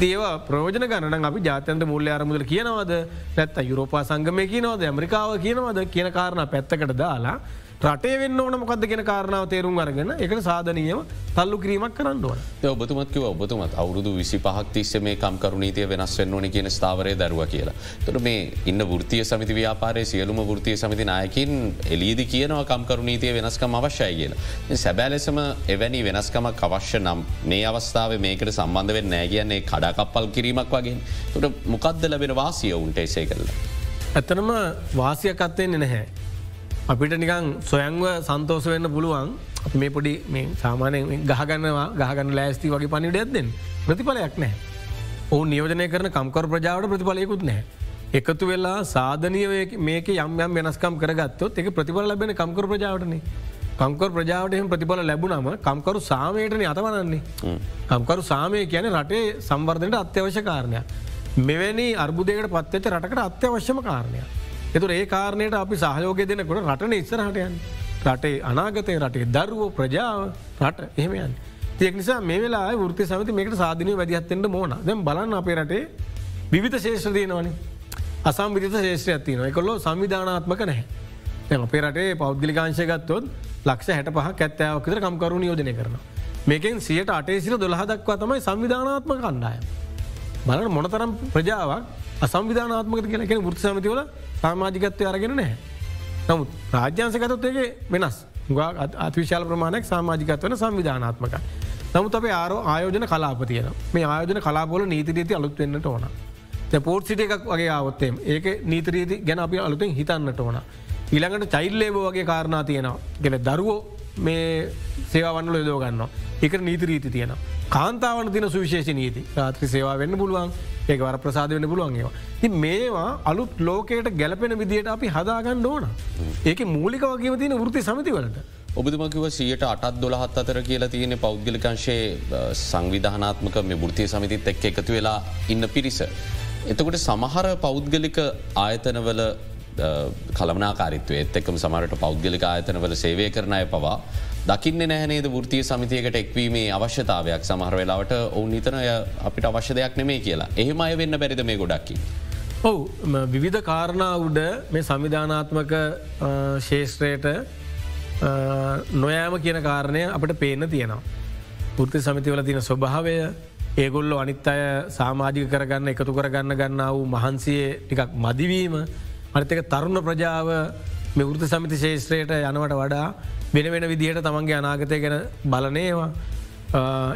දේව ප්‍රෝජන ගණන අපි ජාතන්ත මුල්ල අරමුදල කියනවද පැත්ත යුරෝපා සංගමය කියනවද ඇමරිකාව කියනවද කියන කාරණ පැත්තකට දාලා රටේ වෙන්න ඕන මොකක්ද කියෙන කාරණාව තේරුම් අරගෙන එක සාධනීයම තල්ලු කිරීමක් කරන්න ඕන ඔබතුමත්කිව ඔබතුමත් අවුරුදු විසි පහක් තිස්ස මේ කම්කරුණීතිය වෙනස් වෙන්න ඕන කියන ස්ථාවරය දරුව කියලා. තොට මේ ඉන්න ෘතිය සමිති ව්‍යාපාරය සියලුම ෘතිය සමිති නායකින් එලීදි කියනව කම්කරුණීතිය වෙනස්කම අවශ්‍යයි කියලා. සැබෑ ලෙසම එවැනි වෙනස්කමක් අවශ්‍ය නම් මේ අවස්ථාව මේකට සම්බන්ධ වෙන්න නෑ කියන්නේ කඩාකප්පල් කිරීමක් වගේ තොට මොකක්ද ලැබෙන වාසිය උන්ට එසේ කරලා. ඇතනම වාසියකත්තයෙන් නැහැ. අපිට නිකං සොයංව සන්තෝස වෙන්න පුළුවන් මේ පොඩි මේ සාමානය ගහගන්නවා ගහගන්න ලෑස්ති වගේ පනිට ඇත්දෙන් ප්‍රතිඵලයක් නෑ. ඔවු නියෝජනය කරන කම්කර ප්‍රජාවට ප්‍රතිඵලයකුත් නෑ. එකතු වෙලා සාධනය මේක යම් යම් වෙනස්කම් කරගත්තොත් එක ප්‍රතිඵල ලැබෙන කම්කර ප්‍රජාවටනේ කම්කර ප්‍රජාවට එහම ප්‍රතිඵල ලැබුණම කම්කරු සාමයටන අතවනන්නේ. කම්කරු සාමය කියන රටේ සම්වර්ධනයට අත්‍යවශ්‍ය කාරණයක්. මෙවැනි අර්බුදයකට පත්වෙච්ච රටකට අත්‍යවශ්‍යම කාරණයක්. එතුර ඒ කාරණයට අපි සහයෝගය දෙනකොට රටන ඉස්සරහටයන් රටේ අනාගතය රටේ දරුවෝ ප්‍රජාව රට එහෙමයන්. තියක් නිසා මේ වෙලා ෘති සමති මේකට සාධනය වැදිහත්තෙන්ට මෝන දැම් බලන්න අපේ රටේ විවිධ ශේෂ්‍ර තියනවනි අසම් විධ ශේෂත්‍රයක් තියන එකොල්ලො සංවිධානාත්මක නැහැ අපේ රටේ පෞද්ගලිකාංශයගත්තොත් ලක්ෂ හැට පහ ඇත්තෑවකතර කම්කරු නියෝජනය කරන. මේකෙන් සියට අටේ සිට දොළහදක්වා තමයි සංවිධානාත්ම කණ්ඩාය. බලන මොනතරම් ප්‍රජාවක් අසංවිධානාත්මක කියලකෙන ෘත් සමතිවල සාමාජිකත්වය අරගෙන නැහැ. නමුත් රාජ්‍යන්සකතත්වයගේ වෙනස් අතිවිශාල ප්‍රමාණයක් සාමාජිකත්වන සංවිධානාත්මක. නමුත් අපේ ආරෝ ආයෝජන කලාපතියන මේ ආයෝජන කලාපොල නීතිරීති අලුත් වෙන්නට ඕන. පෝට් සිට එකක් වගේ ආවත්තේ ඒක නීතරීති ගැන අපි අලුතෙන් හිතන්නට ඕන. ඊළඟට චෛල්ලේබ වගේ කාරණා තියෙනවා ගෙන දරුවෝ මේ සේවන්නල යදෝ ගන්න එක නීතිරීති තියෙන. කාන්තාවන තින සුවිශේෂ නීති රාත්‍රි සේවා වෙන්න පුළුවන් ඒක වර ප්‍රසාද වන්න පුළුවන් ඒවා. ති මේවා අලුත් ලෝකයට ගැලපෙන විදියට අපි හදාගන්න ඕන. ඒක මූලික වගේ තියන ෘති සමතිවලට. ඔබතුමකිව සියට අටත් දොළහත් අතර කියලා තියෙන පෞද්ගලිකංශයේ සංවිධානාත්මක මේ ෘතිය සමිතිත් එක් එකතු වෙලා ඉන්න පිරිස. එතකොට සමහර පෞද්ගලික ආයතනවල කළමනාකාරිත්වය එත්තෙක්කම සමරට පෞද්ගලික ආයතනවල සේවය කරනය පවා දකින්න නැහනේද ෘතිය සමිතියකට එක්වීමේ අවශ්‍යතාවයක් සමහර වෙලාවට ඔවුන් නිතනය අපිට අවශ්‍ය දෙයක් නෙමේ කියලා එහෙම අය වෙන්න බැරිද මේ ගොඩක්කි. ඔවු විවිධ කාරණා උඩ මේ සංවිධානාත්මක ශේෂත්‍රයට නොයෑම කියන කාරණය අපට පේන තියෙනවා. ෘති සමිතිවල තින ස්වභාවය ඒගොල්ලො අනිත් අය සාමාජික කරගන්න එකතු කරගන්න ගන්න වූ මහන්සියේ ටිකක් මදිවීම අනිතක තරුණ ප්‍රජාව මෙවෘත සමිති ශේෂත්‍රයට යනවට වඩා වෙන වෙන විදිහට තමන්ගේ අනාගතය ගැන බලනේවා.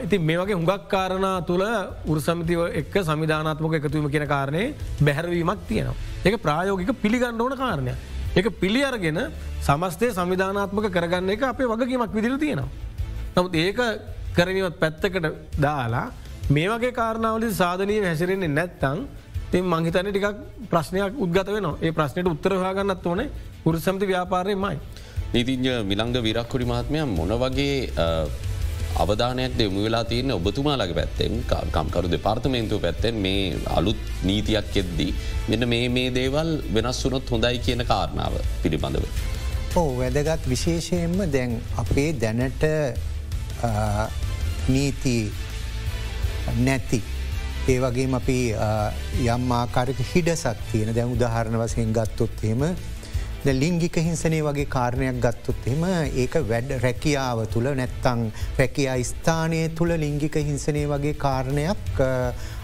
ඉති මේ වගේ හුඟක් කාරණා තුළ උරසමිතිව එක් සමිධානාත්මක එකතුවීම කියන කාරණය බැහැරවීමක් තියෙනවා. ඒක ප්‍රායෝගික පිළිගන්න ඕන කාරණය. එක පිළි අරගෙන සමස්තය සමිධානාත්මක කරගන්න එක අපේ වගකීමක් විදිර තියෙනවා. නමුත් ඒක කරනවත් පැත්තකට දාලා මේ වගේ කාරණාවලි සාධනය හැසිරෙන්නේ නැත්තං තින් මංහිතන ටිකක් ප්‍රශ්නයක් උද්ගත වෙන ඒ ප්‍රශ්නයට උත්තරහගන්නත් ඕනේ උරසමති ව්‍යාපාරය මයි. නීතිංජ මිළංග විරක්කුඩි මහත්මය මොන වගේ අවධානයක් දෙමු වෙලා තියන්න ඔබතුමාලගේ පැත්තෙන් කම්කරු දෙපාර්තමේන්තුව පැත්තෙන් මේ අලුත් නීතියක් එද්දී මෙන්න මේ මේ දේවල් වෙනස් වුනොත් හොඳයි කියන කාරණාව පිළිබඳව. ඕ වැදගත් විශේෂයෙන්ම දැන් අපේ දැනට නීති නැති ඒ වගේම අපි යම් ආකාරක හිඩසක් තියෙන දැන් උදාහරණ වසයෙන් ගත්තොත්හෙම ලිංගික හිංසනය වගේ කාරණයක් ගත්තොත් එම ඒක වැඩ රැකියාව තුළ නැත්තං රැකයා ස්ථානය තුළ ලිංගික හිංසනය වගේ කාරණයක්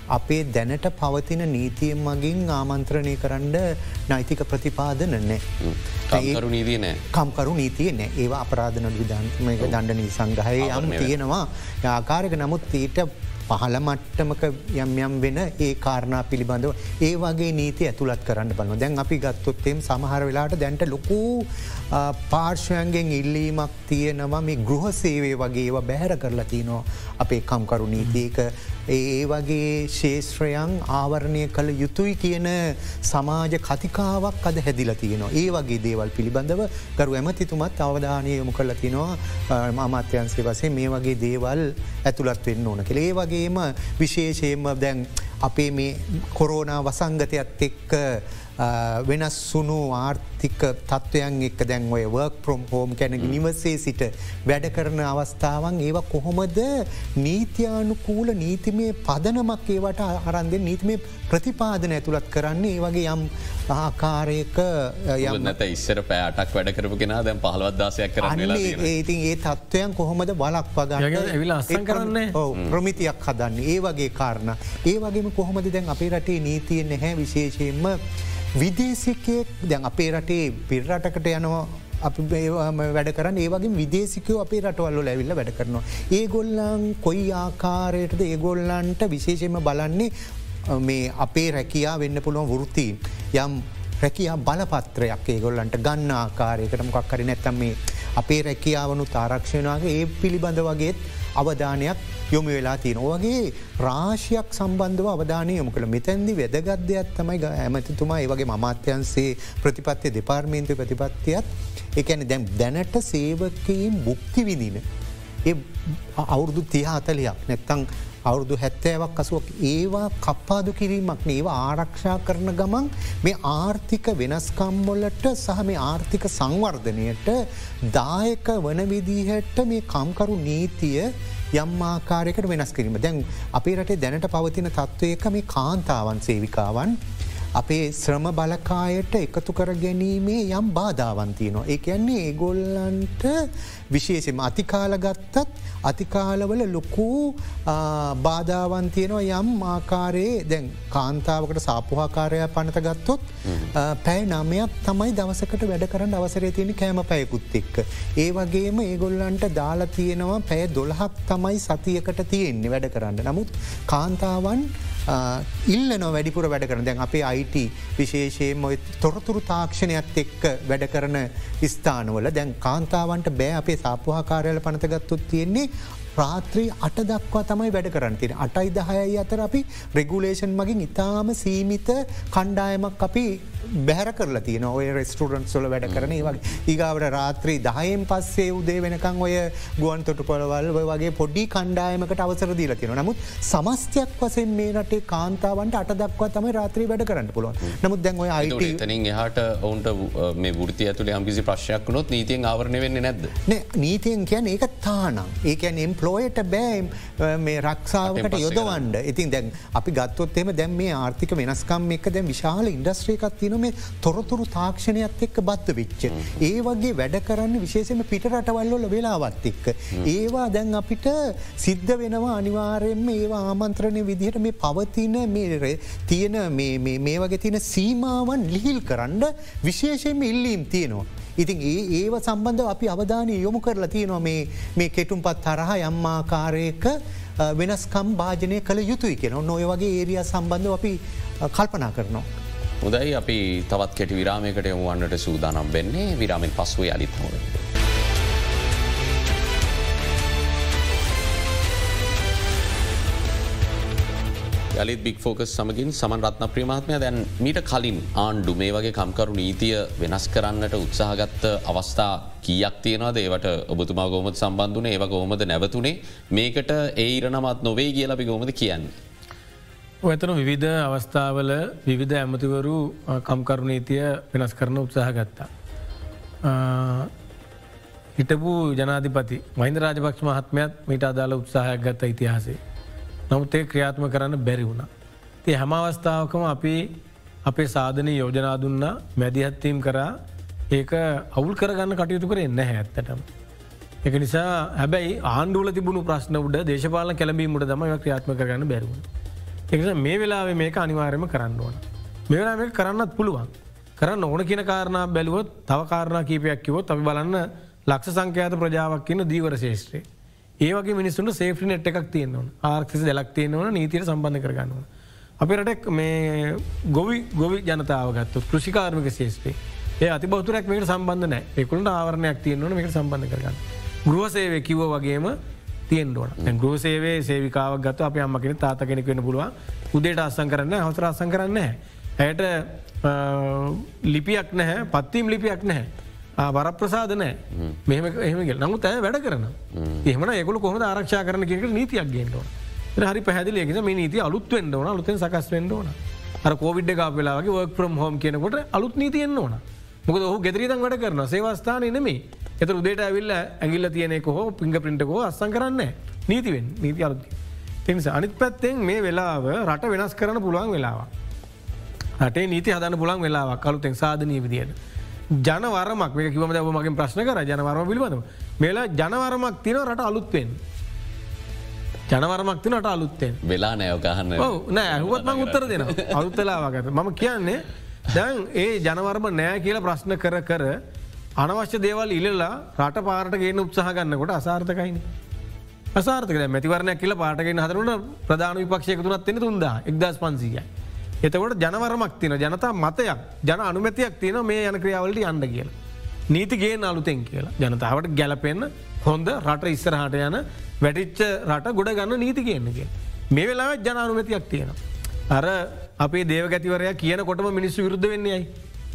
අපේ දැනට පවතින නීතියෙන් මගින් ආමන්ත්‍රණය කරන්න නෛතික ප්‍රතිපාදන නෑ. කම්කරු නීතිය නෑ කම්කරු නීතිය නෑ ඒවා අපරාධන විධාන්මක දණ්ඩනී සංගහය යම් තියෙනවා. ආකාරක නමුත් ඊට පහළ මට්ටමක යම් යම් වෙන ඒ කාරණා පිළිබඳව ඒ වගේ නීති ඇතුළත් කරන්න බලන්න දැන් අපි ගත්තොත්තෙම සමහර වෙලාට දැන්ට ලොකූ පාර්ශවයන්ගෙන් ඉල්ලීමක් තියෙනවා මේ ගෘහ සේවේ වගේ ඒවා බැහැර කරලා තියනවා අපේ කම්කරු නීතියක ඒ වගේ ශේෂත්‍රයන් ආවරණය කළ යුතුයි කියන සමාජ කතිකාවක් අද හැදිල තියෙනවා. ඒ වගේ දේවල් පිළිබඳව ගරු ඇමතිතුමත් අවධානය යොමු කරල තිනවා. අමාත්‍යන්සේ වසේ මේ වගේ දේවල් ඇතුළත් වෙන්න ඕන කෙ ඒ වගේම විශේෂයෙන්ම දැන් අපේ මේ කොරෝනා වසංගතයත් එක්ක වෙනස් සුණු ආර්ථික තත්ත්වයන් එක් දැන් ඔය වර්ක් ප්‍රොම් හෝම්. කැන නිවසේ සිට වැඩ කරන අවස්ථාවන් ඒවා කොහොමද නීතියානුකූල නීතිමේ පදනමක් ඒවට අරන්දෙන් නීතිමේ ප්‍රතිපාදන ඇතුළත් කරන්නේ ඒ වගේ යම් ආකාරයක යන්නත ඉස්සර පෑටක් වැඩ කරපුගෙන දැන් පහලවදදාසයක් කරන්න ඒතින් ඒ තත්ත්වයන් කොහොමද බලක් පගන්න ඇවිලා අස්සන් කරන්නේ. ප්‍රමිතියක් හදන්න. ඒ වගේ කාරණ. ඒ වගේම කොහොමද දැන් අපේ රටේ නීතියෙන් නැහැ විශේෂයෙන්ම විදේසිකයෙක් දැන් අපේ රටේ පිරටකට යනවා අපි වැඩ කරන්න ඒවගේ විදේසිකයෝ අපේ රටවල්ල ඇවිල්ල වැඩ කරනවා. ඒගොල්ලන් කොයි ආකාරයටද ඒගොල්ලන්ට විශේෂම බලන්නේ මේ අපේ රැකයා වෙන්න පුළුවන් වෘතිී යම් රැකයා බලපත්‍රයක් ඒගොල්ලන්ට ගන්න ආකාරයකට මොකක් කරි නැත්තම් මේ අපේ රැකියාවනු තාරක්ෂණවාගේ ඒ පිළිබඳ වගේත් අවධානයක් යොමු වෙලා තියෙන. ඕගේ රාශයක් සම්බන්ධව අවධානය යොමු කළ මෙතැන්දි වැදගත්දයක් තමයි ඇමතිතුමා ඒවගේ මමාත්‍යන්සේ ප්‍රතිපත්තිය දෙපාර්මේන්තු ප්‍රතිපත්තියත් එකන දැම් දැනට සේවකයින් බුක්ති විදින. අවුරුදු තිහාතලයක් නැත්තං අවුරුදු හැත්තෑවක් අසුවක් ඒවා කප්පාදු කිරීමක් ඒවා ආරක්ෂා කරන ගමන් මේ ආර්ථික වෙනස්කම්වොලට සහ මේ ආර්ථික සංවර්ධනයට දායක වන විදිහට මේ කම්කරු නීතිය යම් ආකාරයකට වෙනස් කිරීම. දැන් අපේ රටේ දැනට පවතින තත්ත්වයක මේ කාන්තාවන් සේවිකාවන් අපේ ශ්‍රම බලකායට එකතු කර ගැනීමේ යම් බාධාවන්තියනවා. ඒ කියන්නේ ඒගොල්ලන්ට විශේෂම අතිකාල ගත්තත් අතිකාලවල ලොකූ බාධාවන්තියනවා යම් ආකාරයේ දැන් කාන්තාවකට සාපුහාකාරය පනත ගත්තොත් පැය නමයක් තමයි දවසකට වැඩ කරන්න අවසරේ තියෙන කෑම පැයකුත් එක්ක. ඒ වගේම ඒගොල්ලන්ට දාලා තියෙනවා පැය දොළහක් තමයි සතියකට තියෙන්නේ වැඩ කරන්න. නමුත් කාන්තාවන් ඉල්ල නො වැඩිපුර වැඩ කරන. දැන් අපේ අයිට විශේෂයෙන් ඔය තොරතුරු තාක්ෂණයක් එක්ක වැඩ කරන ස්ථානවල දැන් කාන්තාවන්ට බෑ අපේ සාපහාකාරයල පනතගත්තුත් තියෙන්නේ රාත්‍රී අට දක්වා තමයි වැඩ කරන්න තින අටයි දහයයි අතර අපි රෙගුලේෂන් මගින් ඉතාම සීමිත කණ්ඩායමක් අපි බැහර කරලා තියන ඔය රෙස්ටරන්් සොල වැඩ කරන වගේ. ඒගාවට රාත්‍රී දහයෙන් පස්සේ උදේ වෙනකං ඔය ගුවන් තොට පොළවල් වගේ පොඩ්ඩි කණ්ඩායමකට අවසර දීල තියෙන නමුත් සමස්තයක් වසෙන් මේ රටේ කාන්තාවන්ට අට දක්වා තම රාත්‍රී වැඩ කරන්න පුළුවන්. නමුත් දැන් ඔය අයිට තනින් එහට ඔවුන්ට මේ ෘති ඇතුළ යම්කිසි ප්‍රශ්යක් වුණොත් නීතියෙන් ආවරණය වෙන්න නැද්ද? නීතියෙන් කියන ඒක තානම් ඒකැන් එම්පලෝයට බෑම් මේ රක්ෂාවකට යොදවන්ඩ ඉතින් දැන් අපි ගත්තොත්තෙම දැම් මේ ආර්ථික වෙනස්කම් එක දැ විශාල ඉන්ඩස්ත්‍රීකත් තින මේ තොරතුරු තාක්ෂණයක් එක්ක බත්ත විච්ච. ඒ වගේ වැඩ කරන්න විශේෂම පිට රටවල්ලොල වෙලාවත් එක්ක. ඒවා දැන් අපිට සිද්ධ වෙනවා අනිවාරයෙන්ම ඒවා ආමන්ත්‍රණය විදිහට මේ පවතින තියෙන මේ වගේ තියෙන සීමාවන් ලිහිල් කරන්න විශේෂයෙන්ම ඉල්ලීම් තියෙනවා. ඉතින් ඒ ඒව සම්බන්ධ අපි අවධානය යොමු කරලා තියෙනවා මේ කෙටුම් පත් තරහ යම්මාකාරයක වෙනස්කම් භාජනය කළ යුතුයි කියෙන නොය වගේ ඒරිය සම්බන්ධ අපි කල්පනා කරනවා. හොදයි අපි තවත් කෙටි විරාමයකට යමුවන්නට සූදානම් වෙන්නේ විරාමෙන් පස්වේ අලිත්හොද. ලලිත් බික් ෆෝකස් සමගින් සමන් රත්න ප්‍රමාත්මය දැන් මීට කලින් ආණ්ඩු මේ වගේ කම්කරු නීතිය වෙනස් කරන්නට උත්සාහගත්ත අවස්ථා කියක් තියෙනවාද ඒවට ඔබතුමා ගෝමත් සම්බන්ධන ඒව ගෝමද නැවතුනේ මේකට ඒ ඉරණමත් නොවේ කියලබි ගෝමද කියන්නේ. ඇතන විවිධ අවස්ථාවල විවිධ ඇමතිවරු කම්කරු නීතිය වෙනස් කරන උත්සාහ ගත්තා. හිටපු ජනාධිපති මහින්ද රාජපක්ෂ මහත්මයත් මීට අදාළ උත්සාහයක් ගත්ත ඉතිහාසේ. නමුත් ඒ ක්‍රියාත්ම කරන්න බැරි වුණ. ති හැම අවස්ථාවකම අපි අපේ සාධනය යෝජනා දුන්නා මැදිහත්වීම් කරා ඒක අවුල් කරගන්න කටයුතු කර එන්න ඇත්තටම. එක නිසා හැබැයි ආණ්ඩුවල තිබුණු ප්‍රශ්න උඩ දේශපාල කැලබීමට දම ක්‍රියාත්ම කරගන්න බැරුවන්. එක මේ වෙලාවේ මේක අනිවාර්යම කරන්න ඕන. මෙවෙලා මේ කරන්නත් පුළුවන්. කරන්න ඕන කියන කාරණ බැලුවොත් තව කාරණ කීපයක් කිවොත් අපි බලන්න ලක්ෂ සංකයාත ප්‍රජාවක් කියන දීවර ශේෂත්‍රේ. ඒවගේ මිනිස්සුන්ට සේෆ්‍රි නෙට් එකක් තියෙන්වන ආර්ක්ෂි දෙලක් තියෙනවන නීතියට සම්බන්ධ කරගන්නවා. අපි රටක් මේ ගොවි ගොවි ජනතාවගත්තු කෘෂිකාර්මික ශේෂත්‍රේ ඒ අති බෞතුරක් මේට සම්බන්ධ නෑ එකුළට ආවරණයක් තියෙන්වන මේට සම්බන්ධ කරගන්න. ගෘහසේවය කිව වගේම තියෙන්ඩුවන ගෘහසේවේ සේවිකාවක් ගත්ත අප අම්මකෙන තාත කෙනෙක් වෙන පුළුවන්. උදේට අස්සං කරන්න හවතර අසං කරන්න ඇයට ලිපියක් නැහැ පත්වීම් ලිපියක් නැහැ. වර ප්‍රසාද නෑ මෙහම එහමගල් නමුත් ඇය වැඩ කරන එහම යකු කොහොම ආරක්ෂා කරන කියෙක නීතියක් ගේෙන්ටව හරි පැහදිලි ෙ. මේ නීති අලුත් වෙන්ඩ ඕන අලුතෙන් සකස් වෙන්ඩ ඕන. අර කෝවිඩ් කාපලාගේ වර්ක් ප්‍රම් හෝම් කියනකොට අලුත් නීතියෙන්න්න ඕන මොකද ඔහු ගෙදරීතන් වැඩ කරන සේවස්ථානය නෙමේ එත උදේට ඇවිල්ල ඇගිල්ල තියනෙක හෝ පිංග පින්ටකෝ අස්සන් කරන්න නීතිවෙන් නීති අලුත් තිනිස අනිත් පැත්තෙන් මේ වෙලාව රට වෙනස් කරන පුළුවන් වෙලාවා රටේ නීති හදන පුළන් වෙලාවක් කලුතෙන් සාධනී විදියට. ජනවරමක් මේ කිවම දැව මගේ ප්‍රශ්න කර ජනවරම පිළිබඳව. මේලා ජනවරමක් තින රට අලුත්වෙන් ජනවරමක් තිනට අලුත්තෙන් වෙලා නෑයෝකහන්න නෑ ඇහුවත්ම උත්තර දෙන අලුත්තලාවාගත මම කියන්නේ දැන් ඒ ජනවර්ම නෑ කියල ප්‍රශ්න කර කර අනවශ්‍ය දේවල් ඉල්ලලා රට පාරට ගේන උත්සාහ ගන්නකොට අසාර්ථකයින අසාර්ථක මැතිවරණයක් කියල පාටගෙන හදරුට ප්‍රධාන විපක්ෂයක තුනත් එෙන තුන්දා එක්දස් පන්සිීයයි එතකොට ජනවරමක් තින ජනතා මතයක් ජන අනුමැතියක් තියෙන මේ යන ක්‍රියාවලට අන්ඩ කියලා. නීතිගේ අලුතෙන් කියලා ජනතාවට ගැලපෙන්න්න හොඳ රට ඉස්සරහට යන වැඩිච්ච රට ගොඩ ගන්න නීති කියන්නගේ. මේ වෙලා ජන අනුමැතියක් තියෙන. අර අපේ දේවගැතිවරය කියන කොටම මිනිස්සු විරුද්ධ වෙන්නේයි.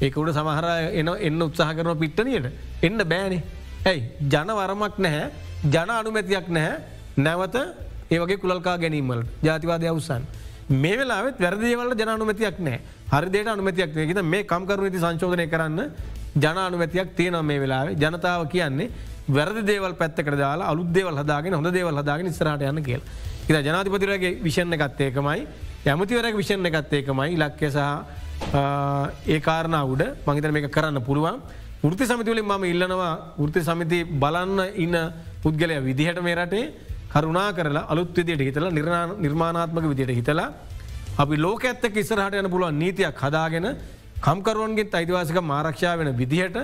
ඒකුට සමහර එන එන්න උත්සාහ කරන පිට්ටනියට. එන්න බෑනේ. ඇයි? ජනවරමක් නැහැ ජන අනුමැතියක් නැහැ. නැවත ඒවගේ කුලල්කා ගැනීමල් ජාතිවාදය අවසන්. මේ වෙලාවත් වැරදිවල ජනනුමතියක් නෑ හරිදේට අනුමතියක් ගෙද මේ කම්කරුණති සංශෝධනය කරන්න ජන අනුමතියක් තියෙන මේ වෙලාවේ. ජනතාව කියන්නේ වැරදි දේවල් පැත්තකට දාලා අලුදේවල් හදාගෙන හොඳ දේවල් හදාගෙන ස්රට යන්න කියල්. ඉ ජනාතිපතිරගේ විෂණ ගත්තේකමයි යමතිවරක් විෂණ ගත්තේකමයි ඉලක්කය සහ ඒ කාරණ උඩ මහිතන මේක කරන්න පුළුවන්. ෘති සමිතිවලින් මම ඉල්ලනවා ෘති සමිති බලන්න ඉන්න පුද්ගලය විදිහට මේ රටේ කරුණා කරලා අලුත් විදියට හිතලා නිර්මාණාත්මක විදියට හිතලා අපි ලෝක ඇත්තක ඉස්සරහට යන පුළුවන් නීතියක් හදාගෙන කම්කරුවන්ගේ අයිතිවාසික මාරක්ෂා වෙන විදිහට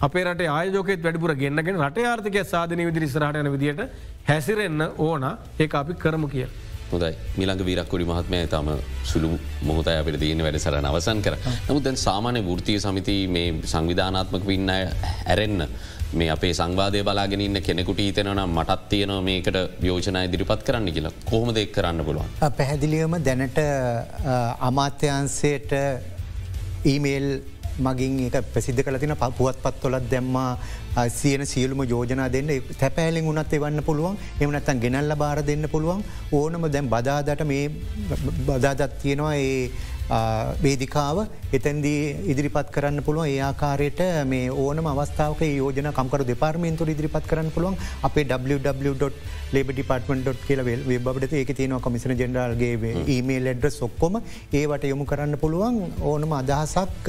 අපේ රට ආයෝකෙත් වැඩිපුර ගෙන්න්නගෙන රට ආර්ථක සාධනය විදිරි ස්රහට යන විදිහට හැසිරෙන්න්න ඕන. ඒ අපි කරමු කිය. හොදයි මිලඟ වීරක්කොඩි මහත්මය තම සුළු මොහොතය අපට දීන වැඩසර අවසන් කර. නමුත් දැන් සාමාන්‍ය ෘතිය සමිති මේ සංවිධානාත්මක වින්න ඇරෙන්න්න මේ අපේ සංවාධය බලාගෙන ඉන්න කෙනෙකුට හිතෙනනම් මටත් තියනවා මේකට යෝජනා ඉදිරිපත් කරන්න කියලා. කොහොම දෙක් කරන්න පුළුවන්. පැහැදිලියම දැනට අමාත්‍යන්සයට ඊමේල් මගින් එක ප්‍රසිද්ධ කල තින පුවත් පත්වොලත් දැම්මා සියන සියලුම යෝජනා දෙන්න. තැපෑලින් උනත් එවන්න පුළුවන්. එමනත්තන් ගෙනල්ල බාර දෙන්න පුළුවන්. ඕනම දැම් බදාදට මේ බදාදත් තියෙනවා ඒ වේදිකාව එතැන්දී ඉදිරිපත් කරන්න පුළුවන්. ඒ ආකාරයට මේ ඕනම අවස්ථාවක යෝජන කම්කරු දෙපාර්මේන්තුර ඉදිරිපත් කරන්න පුළුවන්. අපේ www.ලබ කියලවල් වෙබට ඒක තියන කොමිසන ජෙනරල්ගේ ඊමේල් එඩ්‍ර සොක්කොම ඒවට යොමු කරන්න පුළුවන්. ඕනම අදහසක්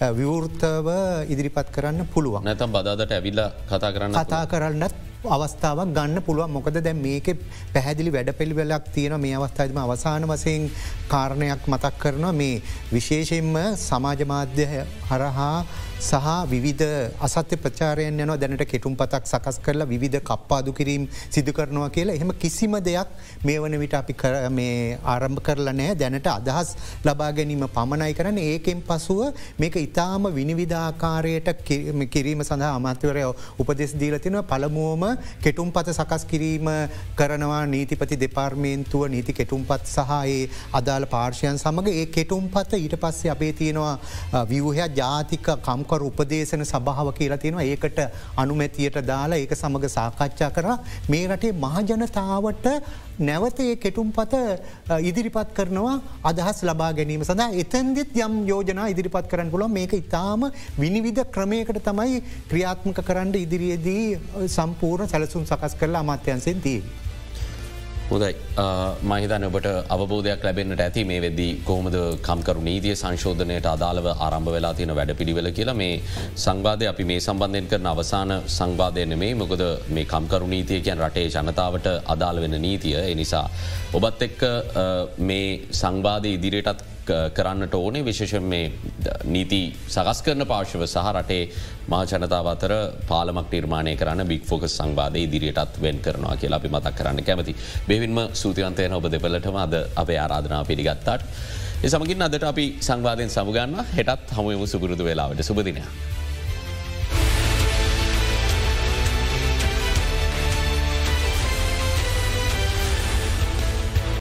විවෘර්තව ඉදිරිපත් කරන්න පුළුවන්. නැතම් බදාදට ඇවිල්ල කතා කරන්න කතා කරන්නත් අවස්ථාවක් ගන්න පුළුවන්. මොකද දැ මේක පැහැදිලි වැඩ පිළිවෙලක් තියෙන මේ අවස්ථාදම අවසාන වසයෙන් කාරණයක් මතක් කරනවා. මේ විශේෂයෙන්ම සමාජමාධ්‍ය හරහා සහ විවිධ අසත්‍ය ප්‍රචාරයෙන් යන දැනට කෙටුම් පතක් සකස් කරලා විධ කප්පාදු කිරීම් සිදු කරනවා කියලා. එහෙම කිසිම දෙයක් මේ වන විට අපි ආරම්භ කරලා නෑ දැනට අදහස් ලබා ගැනීම පමණයි කරන ඒකෙන් පසුව මේක ඉතාම විනිවිධාකාරයට කිරීම සඳහා අමාත්‍යවරය උපදෙස් දීලතින පළමුුවම කෙටුම් පත සකස් කිරීම කරනවා. නීතිපති දෙපාර්මේන්තුව නීති කෙටුම් පත් සහයේ අදාළ පාර්ශයන් සමඟ ඒ කෙටුම් පත ඊට පස්සේ අපේ තියෙනවා විවහයක් ජාතික කම්කර උපදේශන සභාව කියලා තියෙනවා. ඒකට අනුමැතියට දාලා ඒක සමඟ සාකච්ඡා කර. මේ රටේ මහජනතාවට නැවත ඒ කෙටුම් පත ඉදිරිපත් කරනවා අදහස් ලබා ගැනීම සඳහා. එතැන්දෙත් යම් යෝජනා ඉදිරිපත් කරන්න පුළො මේක ඉතාම විනිවිධ ක්‍රමයකට තමයි ක්‍රියාත්මක කරන්න ඉදිරියේදී සම්පූර්ණ සැලසුම් සකස් කරලා අමාත්‍යන්සෙන් දී. හොදයි මහිතන ඔබට අවබෝධයක් ලැබෙන්න්නට ඇති මේ වෙද්දී කොහොමද කම්කරු නීතිය සංශෝධනයට අදාළව ආරම්භ වෙලා තියෙන වැඩ පිළිවෙල කියලා මේ සංවාධය අපි මේ සම්බන්ධයෙන් කරන අවසාන සංවාධයන මේ මොකද මේ කම්කරු නීතිය කියන් රටේ ජනතාවට අදාළ වෙන නීතිය එනිසා. ඔබත් එක්ක මේ සංවාධය ඉදිරියටත් කරන්නට ඕනේ විශේෂ මේ නීති සකස් කරන පාර්ශව සහ රටේ මා ජනතාව අතර පාලමක් නිර්මාණය කරන්න බික් ෆෝකස් සංවාධය ඉදිරියටත් වෙන් කරනවා කියලා අපි මතක් කරන්න කැමති. බෙවින්ම සූතිවන්තයන ඔබ දෙපලටම අද අපේ ආරාධනාව පිළිගත්තාට. එසමගින් අදට අපි සංවාධයෙන් සමුගන්න හෙටත් හමුවම සුපුරුදු වෙලාවට සුපදිනයක්.